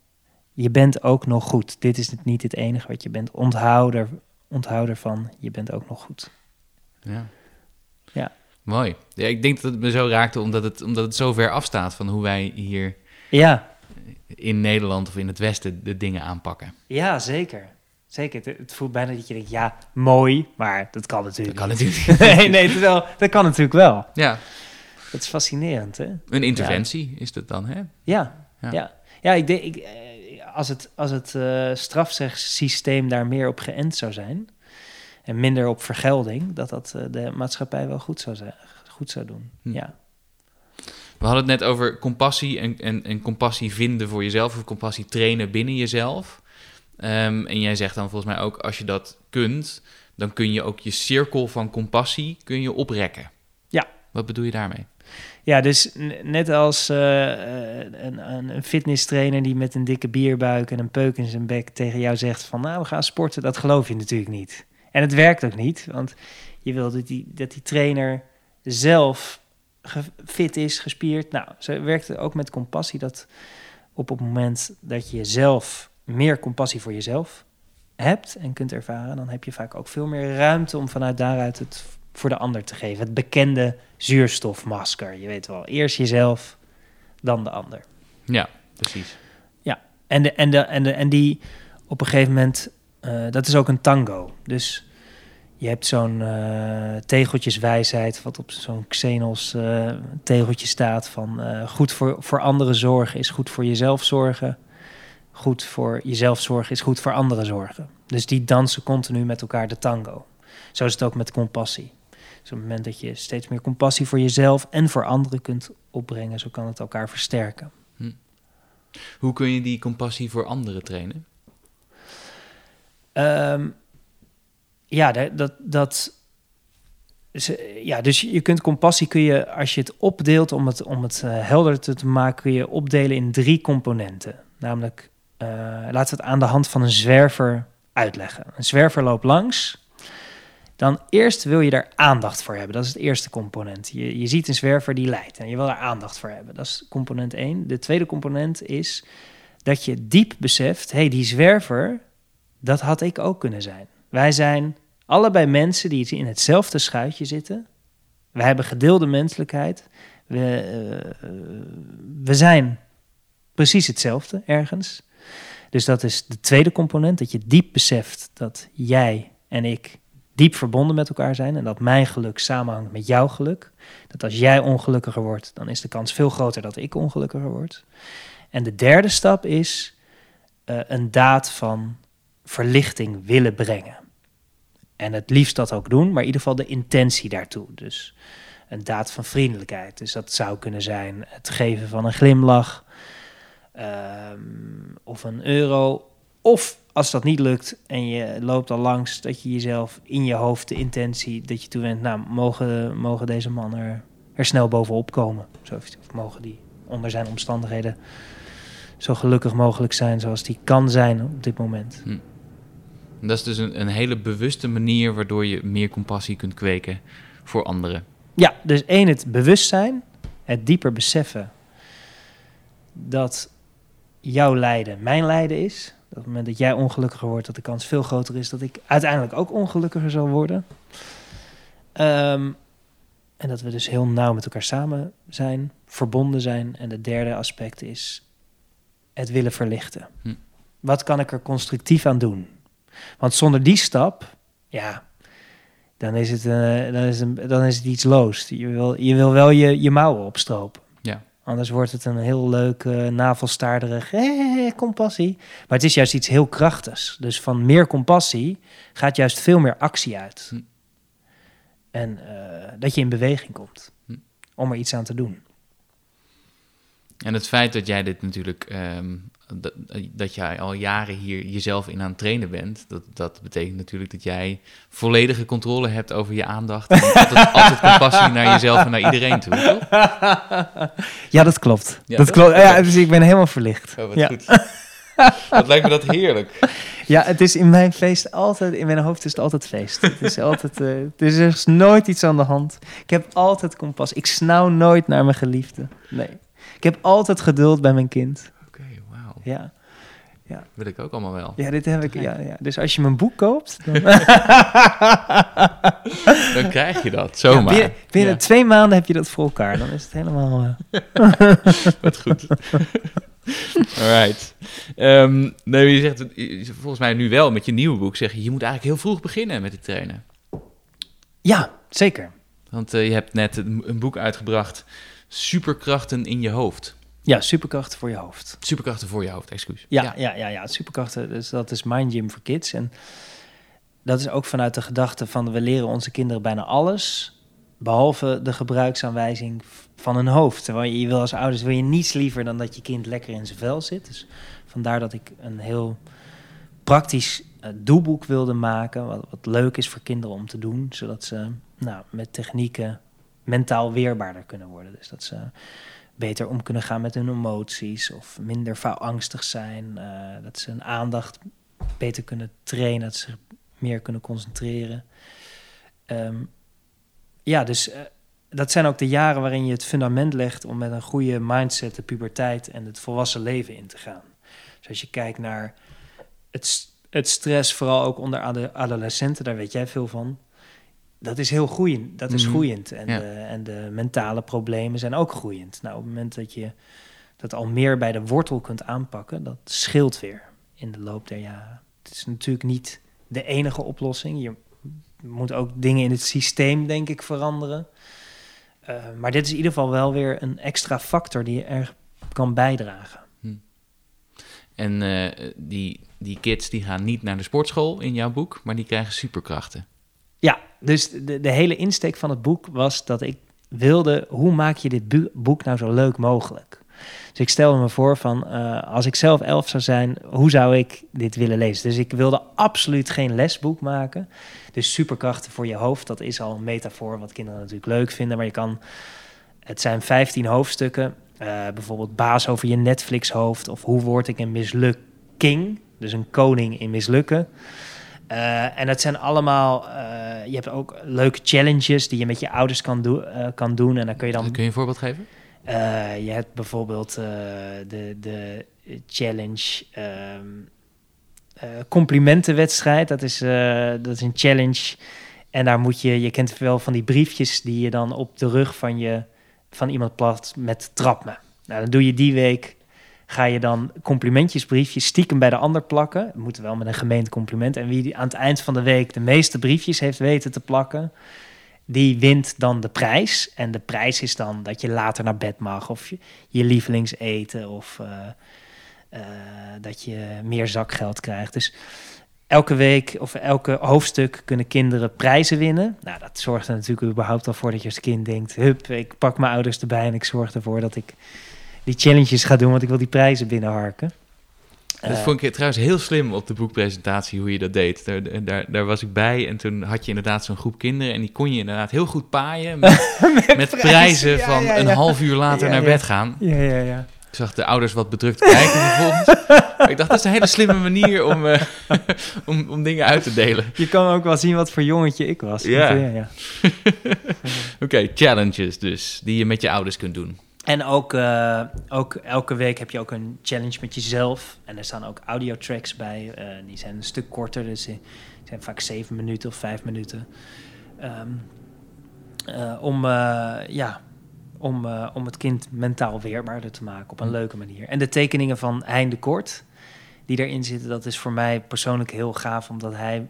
je bent ook nog goed. Dit is het niet het enige wat je bent. Onthouder, onthouder van, je bent ook nog goed. Ja. Ja. Mooi. Ja, ik denk dat het me zo raakte omdat het, omdat het zo ver afstaat van hoe wij hier Ja, in Nederland of in het Westen de dingen aanpakken. ja zeker. Zeker. Het, het voelt bijna dat je denkt, ja, mooi, maar dat kan Dat natuurlijk kan niet. natuurlijk. nee, nee, het wel, dat kan natuurlijk wel. Ja, Dat is fascinerend, hè? een interventie is dat dan, hè? Ja, Ja. ja. ja. ik denk, ik, eh, als het, als het eh strafrechtssysteem daar meer op geënt zou zijn en minder op vergelding, dat dat eh, de maatschappij wel goed zou, zijn, goed zou doen. Hm. Ja. We hadden het net over compassie en, en, en compassie vinden voor jezelf of compassie trainen binnen jezelf. Ehm, en jij zegt dan volgens mij ook, als je dat kunt, dan kun je ook je cirkel van compassie kun je oprekken. Ja. Wat bedoel je daarmee? Ja, dus net als eh, eh, een, een, fitnesstrainer die met een dikke bierbuik en een peuk in zijn bek tegen jou zegt van nou, we gaan sporten, dat geloof je natuurlijk niet. En het werkt ook niet, want je wil dat die, dat die trainer zelf fit is, gespierd. Nou, zo werkt het ook met compassie dat op het moment dat je zelf meer compassie voor jezelf hebt en kunt ervaren, dan heb je vaak ook veel meer ruimte om vanuit daaruit het voor de ander te geven. Het bekende zuurstofmasker. Je weet wel, eerst jezelf, dan de ander. Ja, precies. En, de, en, de, en, de, en die op een gegeven moment, eh, dat is ook een tango. Dus je hebt zo'n eh, tegeltjeswijsheid, wat op zo'n Xenos eh, tegeltje staat van goed voor, voor anderen zorgen is goed voor jezelf zorgen. Goed voor jezelf zorgen is goed voor anderen zorgen. Dus die dansen continu met elkaar de tango. Zo is het ook met compassie. Dus op het moment dat je steeds meer compassie voor jezelf en voor anderen kunt opbrengen, zo kan het elkaar versterken. Hoe kun je die compassie voor anderen trainen? Ehm, ja, da- dat, dat, ze- ja, dus je kunt compassie kun je, als je het opdeelt om het, om het eh, helder te maken, kun je opdelen in drie componenten. Namelijk, eh, laten we het aan de hand van een zwerver uitleggen. Een zwerver loopt langs. Dan eerst wil je daar aandacht voor hebben. Dat is het eerste component. Je, je ziet een zwerver die lijdt en je wil daar aandacht voor hebben. Dat is component 1. De tweede component is dat je diep beseft... hé, hey, die zwerver, dat had ik ook kunnen zijn. Wij zijn allebei mensen die in hetzelfde schuitje zitten. We hebben gedeelde menselijkheid. We, eh, we zijn precies hetzelfde ergens. Dus dat is de tweede component, dat je diep beseft dat jij en ik diep verbonden met elkaar zijn en dat mijn geluk samenhangt met jouw geluk. Dat als jij ongelukkiger wordt, dan is de kans veel groter dat ik ongelukkiger word. En de derde stap is eh, een daad van verlichting willen brengen. En het liefst dat ook doen, maar in ieder geval de intentie daartoe. Dus een daad van vriendelijkheid. Dus dat zou kunnen zijn het geven van een glimlach ehm, of een euro. Of als dat niet lukt en je loopt al langs, dat je jezelf in je hoofd de intentie dat je toewendt, nou, mogen, mogen deze man er, er snel bovenop komen. Of mogen die onder zijn omstandigheden zo gelukkig mogelijk zijn zoals die kan zijn op dit moment. Hm. Dat is dus een, een hele bewuste manier waardoor je meer compassie kunt kweken voor anderen. Ja, dus één, het bewustzijn, het dieper beseffen dat jouw lijden mijn lijden is. Dat op het moment dat jij ongelukkiger wordt, dat de kans veel groter is dat ik uiteindelijk ook ongelukkiger zal worden. Ehm, en dat we dus heel nauw met elkaar samen zijn, verbonden zijn. En het derde aspect is het willen verlichten. Hm. Wat kan ik er constructief aan doen? Want zonder die stap, ja, dan is het, uh, dan is het, dan is het iets loos. Je wil, je wil wel je, je mouwen opstropen. Anders wordt het een heel leuk uh, navelstaarderig eh, compassie. Maar het is juist iets heel krachtigs. Dus van meer compassie gaat juist veel meer actie uit. Hm. En uh, dat je in beweging komt hm. om er iets aan te doen. En het feit dat jij dit natuurlijk, um, dat, dat jij al jaren hier jezelf in aan het trainen bent, dat, dat betekent natuurlijk dat jij volledige controle hebt over je aandacht. En altijd, altijd compassie naar jezelf en naar iedereen toe, toch? Ja, dat klopt. Ja, dat klopt. Ja, dus ik ben helemaal verlicht. Oh, wat ja. goed. Wat lijkt me dat heerlijk. Ja, het is in mijn feest altijd, in mijn hoofd is het altijd feest. Het is altijd, uh, er is nooit iets aan de hand. Ik heb altijd kompas. Ik snauw nooit naar mijn geliefde. Nee. Ik heb altijd geduld bij mijn kind. Ja. Ja. Wil ik ook allemaal wel. Ja, dit heb ik. Ja, ja. Dus als je mijn boek koopt, dan, dan krijg je dat zomaar. Ja, binnen, binnen twee maanden heb je dat voor elkaar. Dan is het helemaal. Uh... Wat goed. Alright. Um, nee, je zegt volgens mij nu wel met je nieuwe boek zeg je, je moet eigenlijk heel vroeg beginnen met het trainen. Ja, zeker. Want uh, je hebt net een, een boek uitgebracht superkrachten in je hoofd. Ja, superkrachten voor je hoofd. Superkrachten voor je hoofd, excuus. Ja, ja, ja, ja, ja superkrachten, dus dat is Mind Gym for Kids. En dat is ook vanuit de gedachte van we leren onze kinderen bijna alles, behalve de gebruiksaanwijzing van hun hoofd. Terwijl je, wil als ouders wil je niets liever dan dat je kind lekker in zijn vel zit. Dus vandaar dat ik een heel praktisch uh, doelboek wilde maken, wat, wat leuk is voor kinderen om te doen, zodat ze nou, met technieken mentaal weerbaarder kunnen worden. Dus dat ze beter om kunnen gaan met hun emoties of minder angstig zijn. Uh, dat ze hun aandacht beter kunnen trainen, dat ze meer kunnen concentreren. Um, ja, dus uh, dat zijn ook de jaren waarin je het fundament legt om met een goede mindset de puberteit en het volwassen leven in te gaan. Dus als je kijkt naar het, het stress, vooral ook onder de adolescenten, daar weet jij veel van dat is heel groeiend. Dat is mhm. groeiend. En, de, en de mentale problemen zijn ook groeiend. Nou, op het moment dat je dat al meer bij de wortel kunt aanpakken, dat scheelt weer in de loop der jaren. Het is natuurlijk niet de enige oplossing. Je moet ook dingen in het systeem, denk ik, veranderen. Uh, maar dit is in ieder geval wel weer een extra factor die er kan bijdragen. Hm. En uh, die, die kids die gaan niet naar de sportschool in jouw boek, maar die krijgen superkrachten. Ja, dus de, de hele insteek van het boek was dat ik wilde, hoe maak je dit boek nou zo leuk mogelijk? Dus ik stelde me voor van, uh, als ik zelf elf zou zijn, hoe zou ik dit willen lezen? Dus ik wilde absoluut geen lesboek maken. Dus superkrachten voor je hoofd, dat is al een metafoor wat kinderen natuurlijk leuk vinden. Maar je kan, het zijn 15 hoofdstukken. Uh, bijvoorbeeld baas over je Netflix hoofd of hoe word ik een mislukking? Dus een koning in mislukken. Uh, en dat zijn allemaal, uh, je hebt ook leuke challenges die je met je ouders kan, do uh, kan doen. En dan kun je dan. Kun je een voorbeeld geven? je hebt bijvoorbeeld de, de challenge um, complimentenwedstrijd. Dat is, dat is een challenge. En daar moet je, je kent wel van die briefjes die je dan op de rug van, je, van iemand plakt met trap me. Nou, dan doe je die week ga je dan complimentjesbriefjes stiekem bij de ander plakken. Het moet wel met een gemeend compliment. En wie aan het eind van de week de meeste briefjes heeft weten te plakken, die wint dan de prijs. En de prijs is dan dat je later naar bed mag, of je, je lievelingseten, of uh, uh, dat je meer zakgeld krijgt. Dus elke week of elke hoofdstuk kunnen kinderen prijzen winnen. Nou, dat zorgt er natuurlijk überhaupt al voor dat je als kind denkt: hup, ik pak mijn ouders erbij en ik zorg ervoor dat ik die challenges ga doen, want ik wil die prijzen binnenharken. Dat Eh, vond ik trouwens heel slim op de boekpresentatie hoe je dat deed. Daar, daar, daar was ik bij en toen had je inderdaad zo'n groep kinderen en die kon je inderdaad heel goed paaien met, met, prijzen ja, van ja, een half uur later naar bed gaan. Ja, ja, ja. Ik zag de ouders wat bedrukt kijken. Maar ik dacht, dat is een hele slimme manier om, eh, om, om dingen uit te delen. Je kan ook wel zien wat voor jongetje ik was. Ja, ja. Oké, challenges dus, die je met je ouders kunt doen. En ook, eh, ook elke week heb je ook een challenge met jezelf. En er staan ook audiotracks bij. eh, die zijn een stuk korter, dus die zijn vaak zeven minuten of vijf minuten. Ehm, eh, om, ja, om, om het kind mentaal weerbaarder te maken op een leuke manier. En de tekeningen van Hein de Kort, die erin zitten, dat is voor mij persoonlijk heel gaaf, omdat hij...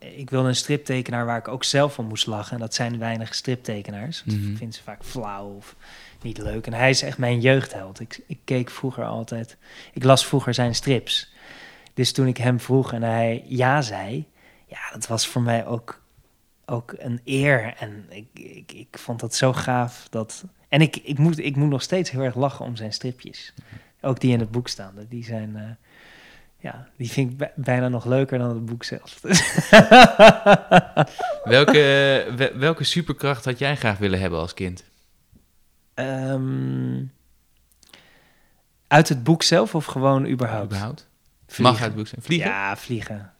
ik wilde een striptekenaar waar ik ook zelf van moest lachen. En dat zijn weinig striptekenaars. Want Mhm. Ik vind ze vaak flauw of niet leuk. En hij is echt mijn jeugdheld. Ik, ik keek vroeger altijd... Ik las vroeger zijn strips. Dus toen ik hem vroeg en hij ja zei... Ja, dat was voor mij ook, ook een eer. En ik, ik, ik vond dat zo gaaf. Dat... En ik, ik, moet, ik moet nog steeds heel erg lachen om zijn stripjes. Ook die in het boek staan. Die zijn... eh, ja, die vind ik bij- bijna nog leuker dan het boek zelf. Welke, we- welke superkracht had jij graag willen hebben als kind? Ehm, uit het boek zelf of gewoon überhaupt? Mag uit het boek zijn. Vliegen? Ja, vliegen.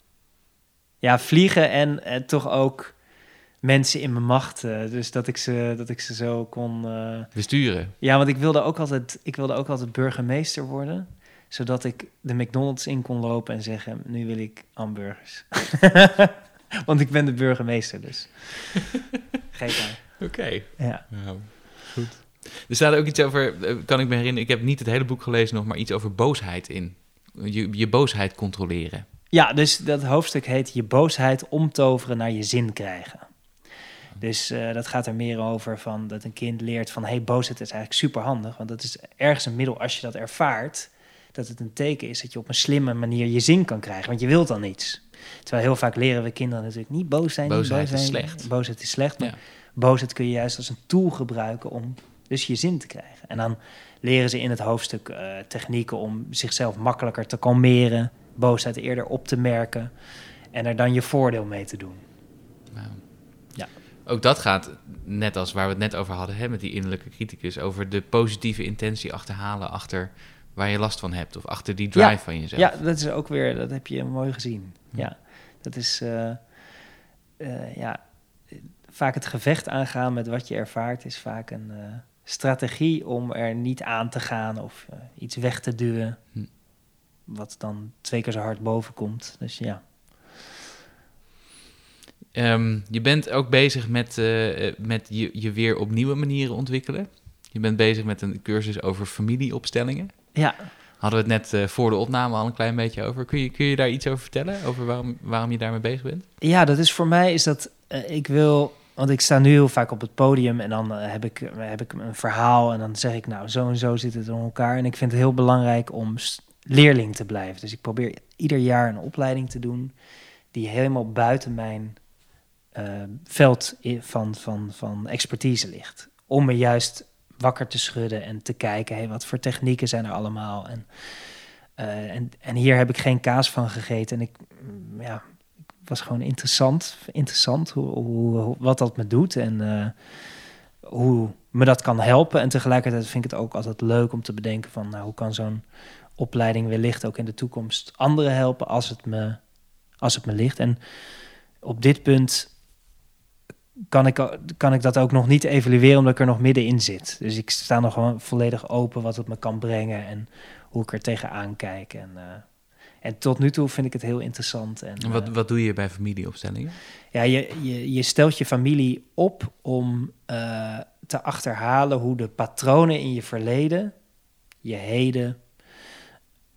Ja, vliegen en, eh, toch ook mensen in mijn macht. eh, dus dat ik ze, dat ik ze zo kon... eh, Besturen. Ja, want ik wilde, ook altijd, ik wilde ook altijd burgemeester worden. Zodat ik de McDonald's in kon lopen en zeggen... nu wil ik hamburgers. want ik ben de burgemeester dus. Geef maar. Oké. Ja. Nou, goed. Er staat ook iets over, eh, kan ik me herinneren, ik heb niet het hele boek gelezen nog, maar iets over boosheid in. Je, je boosheid controleren. Ja, dus dat hoofdstuk heet je boosheid omtoveren naar je zin krijgen. Dus eh, dat gaat er meer over van dat een kind leert van... hey, boosheid is eigenlijk super handig. Want dat is ergens een middel als je dat ervaart... dat het een teken is dat je op een slimme manier je zin kan krijgen. Want je wilt dan iets. Terwijl heel vaak leren we kinderen natuurlijk niet boos zijn. Boosheid boos is zijn. slecht. Boosheid is slecht, maar Ja. boosheid kun je juist als een tool gebruiken... om dus je zin te krijgen. En dan leren ze in het hoofdstuk eh, technieken om zichzelf makkelijker te kalmeren... boosheid eerder op te merken... en er dan je voordeel mee te doen. Ja. Ook dat gaat, net als waar we het net over hadden, hè, met die innerlijke criticus, over de positieve intentie achterhalen achter waar je last van hebt. Of achter die drive Ja. van jezelf. Ja, dat is ook weer, dat heb je mooi gezien. Ja, dat is eh, eh, ja, vaak het gevecht aangaan met wat je ervaart, is vaak een eh, strategie om er niet aan te gaan of iets weg te duwen. Hm. Wat dan twee keer zo hard boven komt. Dus ja. Ehm, je bent ook bezig met, met je, je weer op nieuwe manieren ontwikkelen. Je bent bezig met een cursus over familieopstellingen. Ja, Hadden we het net eh, voor de opname al een klein beetje over. Kun je, kun je daar iets over vertellen? Over waarom, waarom je daarmee bezig bent? Ja, dat is voor mij is dat eh, ik wil, want ik sta nu heel vaak op het podium en dan eh, heb, ik, heb ik een verhaal en dan zeg ik nou zo en zo zit het in elkaar. En ik vind het heel belangrijk om leerling te blijven. Dus ik probeer ieder jaar een opleiding te doen die helemaal buiten mijn veld van, van, van expertise ligt. Om me juist wakker te schudden en te kijken, hey, wat voor technieken zijn er allemaal. En, eh, en, en hier heb ik geen kaas van gegeten. En ik, mm, ja, was gewoon interessant, interessant hoe, wat dat me doet en eh, hoe me dat kan helpen. En tegelijkertijd vind ik het ook altijd leuk om te bedenken van nou, hoe kan zo'n opleiding wellicht ook in de toekomst anderen helpen als het me, als het me ligt. En op dit punt kan ik, kan ik dat ook nog niet evalueren omdat ik er nog middenin zit. Dus ik sta nog gewoon volledig open wat het me kan brengen en hoe ik er tegenaan kijk. En, eh, en tot nu toe vind ik het heel interessant. En, En wat, eh, wat doe je bij familieopstellingen? ja, je, je, je stelt je familie op om eh, te achterhalen hoe de patronen in je verleden, je heden,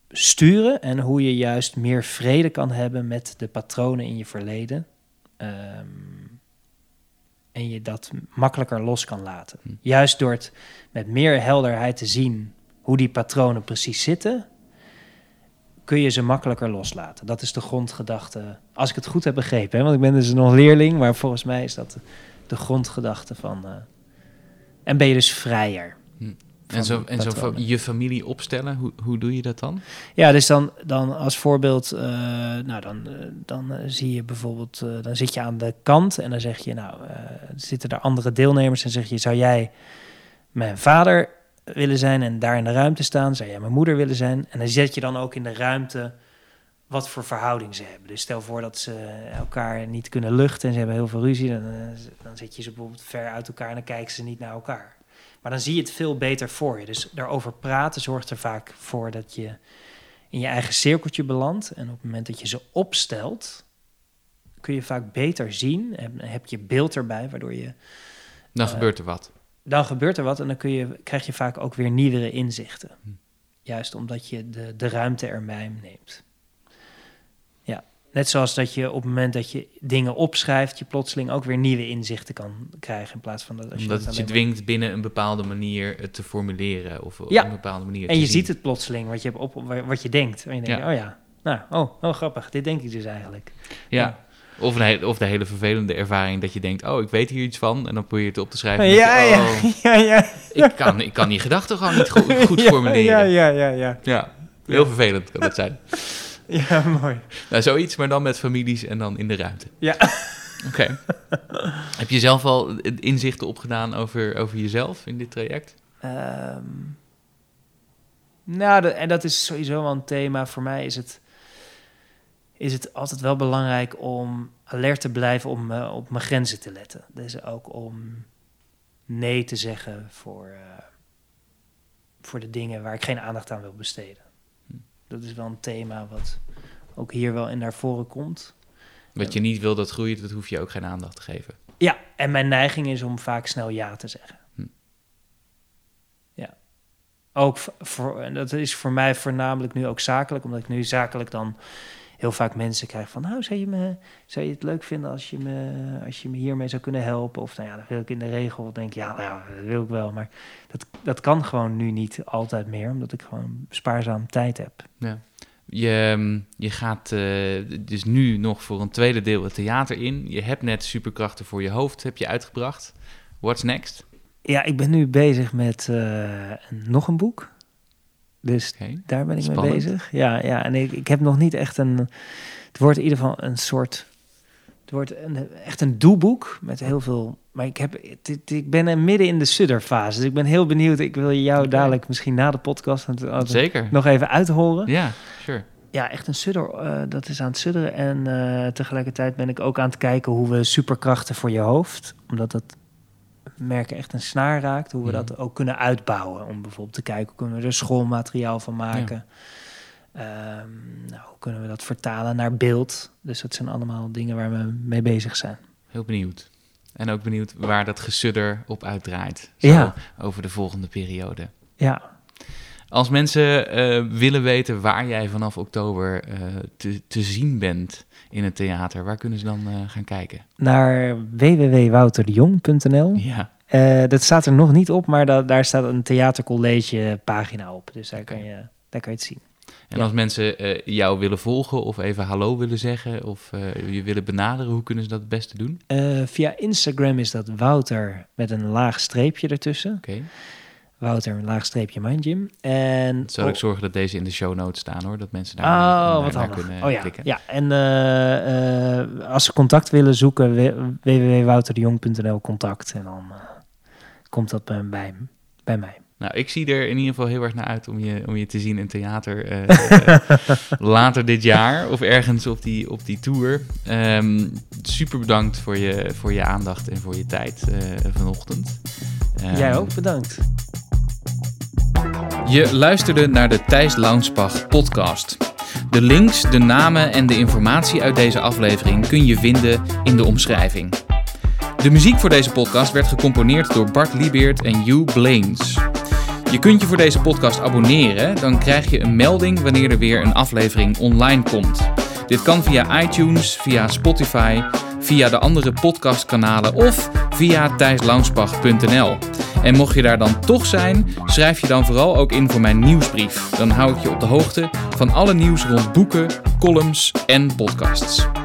sturen. En hoe je juist meer vrede kan hebben met de patronen in je verleden. Ehm, en je dat makkelijker los kan laten. Hm. Juist door het met meer helderheid te zien hoe die patronen precies zitten, kun je ze makkelijker loslaten. Dat is de grondgedachte, als ik het goed heb begrepen. Hè? Want ik ben dus nog leerling, maar volgens mij is dat de, de grondgedachte van... eh, en ben je dus vrijer. Hm. En zo, en zo je familie opstellen, hoe, hoe doe je dat dan? Ja, dus dan, dan als voorbeeld, eh, nou dan, eh, dan eh, zie je bijvoorbeeld, dan zit je aan de kant en dan zeg je, nou, zitten er andere deelnemers en zeg je, zou jij mijn vader willen zijn en daar in de ruimte staan? Zou jij mijn moeder willen zijn? En dan zet je dan ook in de ruimte wat voor verhouding ze hebben. Dus stel voor dat ze elkaar niet kunnen luchten en ze hebben heel veel ruzie, dan, dan zet je ze bijvoorbeeld ver uit elkaar en dan kijken ze niet naar elkaar. Maar dan zie je het veel beter voor je. Dus daarover praten zorgt er vaak voor dat je in je eigen cirkeltje belandt. En op het moment dat je ze opstelt, kun je vaak beter zien. Heb, heb je beeld erbij, waardoor je. Dan Eh, gebeurt er wat. Dan gebeurt er wat en dan kun je, krijg je vaak ook weer nieuwere inzichten. Hm. Juist omdat je de, de ruimte erbij neemt. Net zoals dat je op het moment dat je dingen opschrijft, je plotseling ook weer nieuwe inzichten kan krijgen. In plaats van dat als je Omdat het je maar- dwingt binnen een bepaalde manier het te formuleren. Of op Ja. een bepaalde manier En je zien. ziet het plotseling, wat je, hebt op, wat je denkt. En je denkt, Ja. oh ja, nou, oh, oh, grappig, dit denk ik dus eigenlijk. Ja. Of, een of de hele vervelende ervaring dat je denkt, oh, ik weet hier iets van. En dan probeer je het op te schrijven. Ja, je, ja, oh, ja, ja. ik, kan, ik kan die gedachten gewoon niet goed, formuleren. Ja, Ja, ja, ja, ja. heel vervelend kan dat zijn. Ja, mooi. Nou, zoiets, maar dan met families en dan in de ruimte. Ja. Oké. Heb je zelf al inzichten opgedaan over, over jezelf in dit traject? Ehm, nou, en dat is sowieso wel een thema. Voor mij is het, is het altijd wel belangrijk om alert te blijven om eh, op mijn grenzen te letten. Dus ook om nee te zeggen voor, eh, voor de dingen waar ik geen aandacht aan wil besteden. Dat is wel een thema wat ook hier wel in naar voren komt. Wat je niet wil dat groeit, dat hoef je ook geen aandacht te geven. Ja, en mijn neiging is om vaak snel ja te zeggen. Hm. Ja. Ook voor, en dat is voor mij voornamelijk nu ook zakelijk, omdat ik nu zakelijk dan heel vaak mensen krijg van, nou, zou je, me, zou je het leuk vinden als je, me, als je me hiermee zou kunnen helpen? Of nou ja, dan wil ik in de regel denk ja, nou ja, dat wil ik wel, maar dat, dat kan gewoon nu niet altijd meer, omdat ik gewoon spaarzaam tijd heb. Je, ehm, je gaat eh, dus nu nog voor een tweede deel het theater in. Je hebt net superkrachten voor je hoofd heb je uitgebracht. What's next? Ja, ik ben nu bezig met eh, nog een boek. Dus. Daar ben ik Spannend. mee bezig. Ja, ja en ik, ik heb nog niet echt een. Het wordt in ieder geval een soort. Het wordt een, echt een doeboek met heel veel. Maar ik, heb, ik ben midden in de sudderfase. Dus ik ben heel benieuwd. Ik wil jou dadelijk misschien na de podcast Zeker. nog even uithoren. Ja, sure. Ja, echt een sudder. eh, dat is aan het sudderen. En eh, tegelijkertijd ben ik ook aan het kijken hoe we superkrachten voor je hoofd. Omdat dat merken echt een snaar raakt. Hoe we Mhm. dat ook kunnen uitbouwen. Om bijvoorbeeld te kijken hoe kunnen we er schoolmateriaal van maken. Ehm, nou, hoe kunnen we dat vertalen naar beeld. Dus dat zijn allemaal dingen waar we mee bezig zijn. Heel benieuwd. En ook benieuwd waar dat gesudder op uitdraait. Zo Ja. Over de volgende periode. Ja, Als mensen eh, willen weten waar jij vanaf oktober eh, te, te zien bent in het theater, waar kunnen ze dan eh, gaan kijken? naar www.wouterdejong.nl. Ja, dat staat er nog niet op, maar da- daar staat een theatercollege pagina op. Dus daar kan je, daar kan je het zien. en Ja. als mensen jou willen volgen of even hallo willen zeggen of je willen benaderen, hoe kunnen ze dat het beste doen? Via Instagram is dat Wouter met een laag streepje ertussen. Oké, Wouter, een laag streepje Mindgym. En zal ik oh, zorgen dat deze in de show notes staan hoor, dat mensen daar Oh, naar, wat naar kunnen Oh ja, klikken. ja. en eh, eh, als ze contact willen zoeken, www.wouterdejong.nl contact. En dan eh, komt dat bij, bij, bij mij. Nou, ik zie er in ieder geval heel erg naar uit om je, om je te zien in theater later dit jaar of ergens op die, op die tour. Ehm, super bedankt voor je, voor je aandacht en voor je tijd vanochtend. Ehm, Jij ook, bedankt. Je luisterde naar de Thijs Launsbach podcast. De links, de namen en de informatie uit deze aflevering kun je vinden in de omschrijving. De muziek voor deze podcast werd gecomponeerd door Bart Liebeert en Hugh Blaines. Je kunt je voor deze podcast abonneren, dan krijg je een melding wanneer er weer een aflevering online komt. Dit kan via iTunes, via Spotify, via de andere podcastkanalen of via thijslaunsbach.nl. En mocht je daar dan toch zijn, schrijf je dan vooral ook in voor mijn nieuwsbrief. Dan hou ik je op de hoogte van alle nieuws rond boeken, columns en podcasts.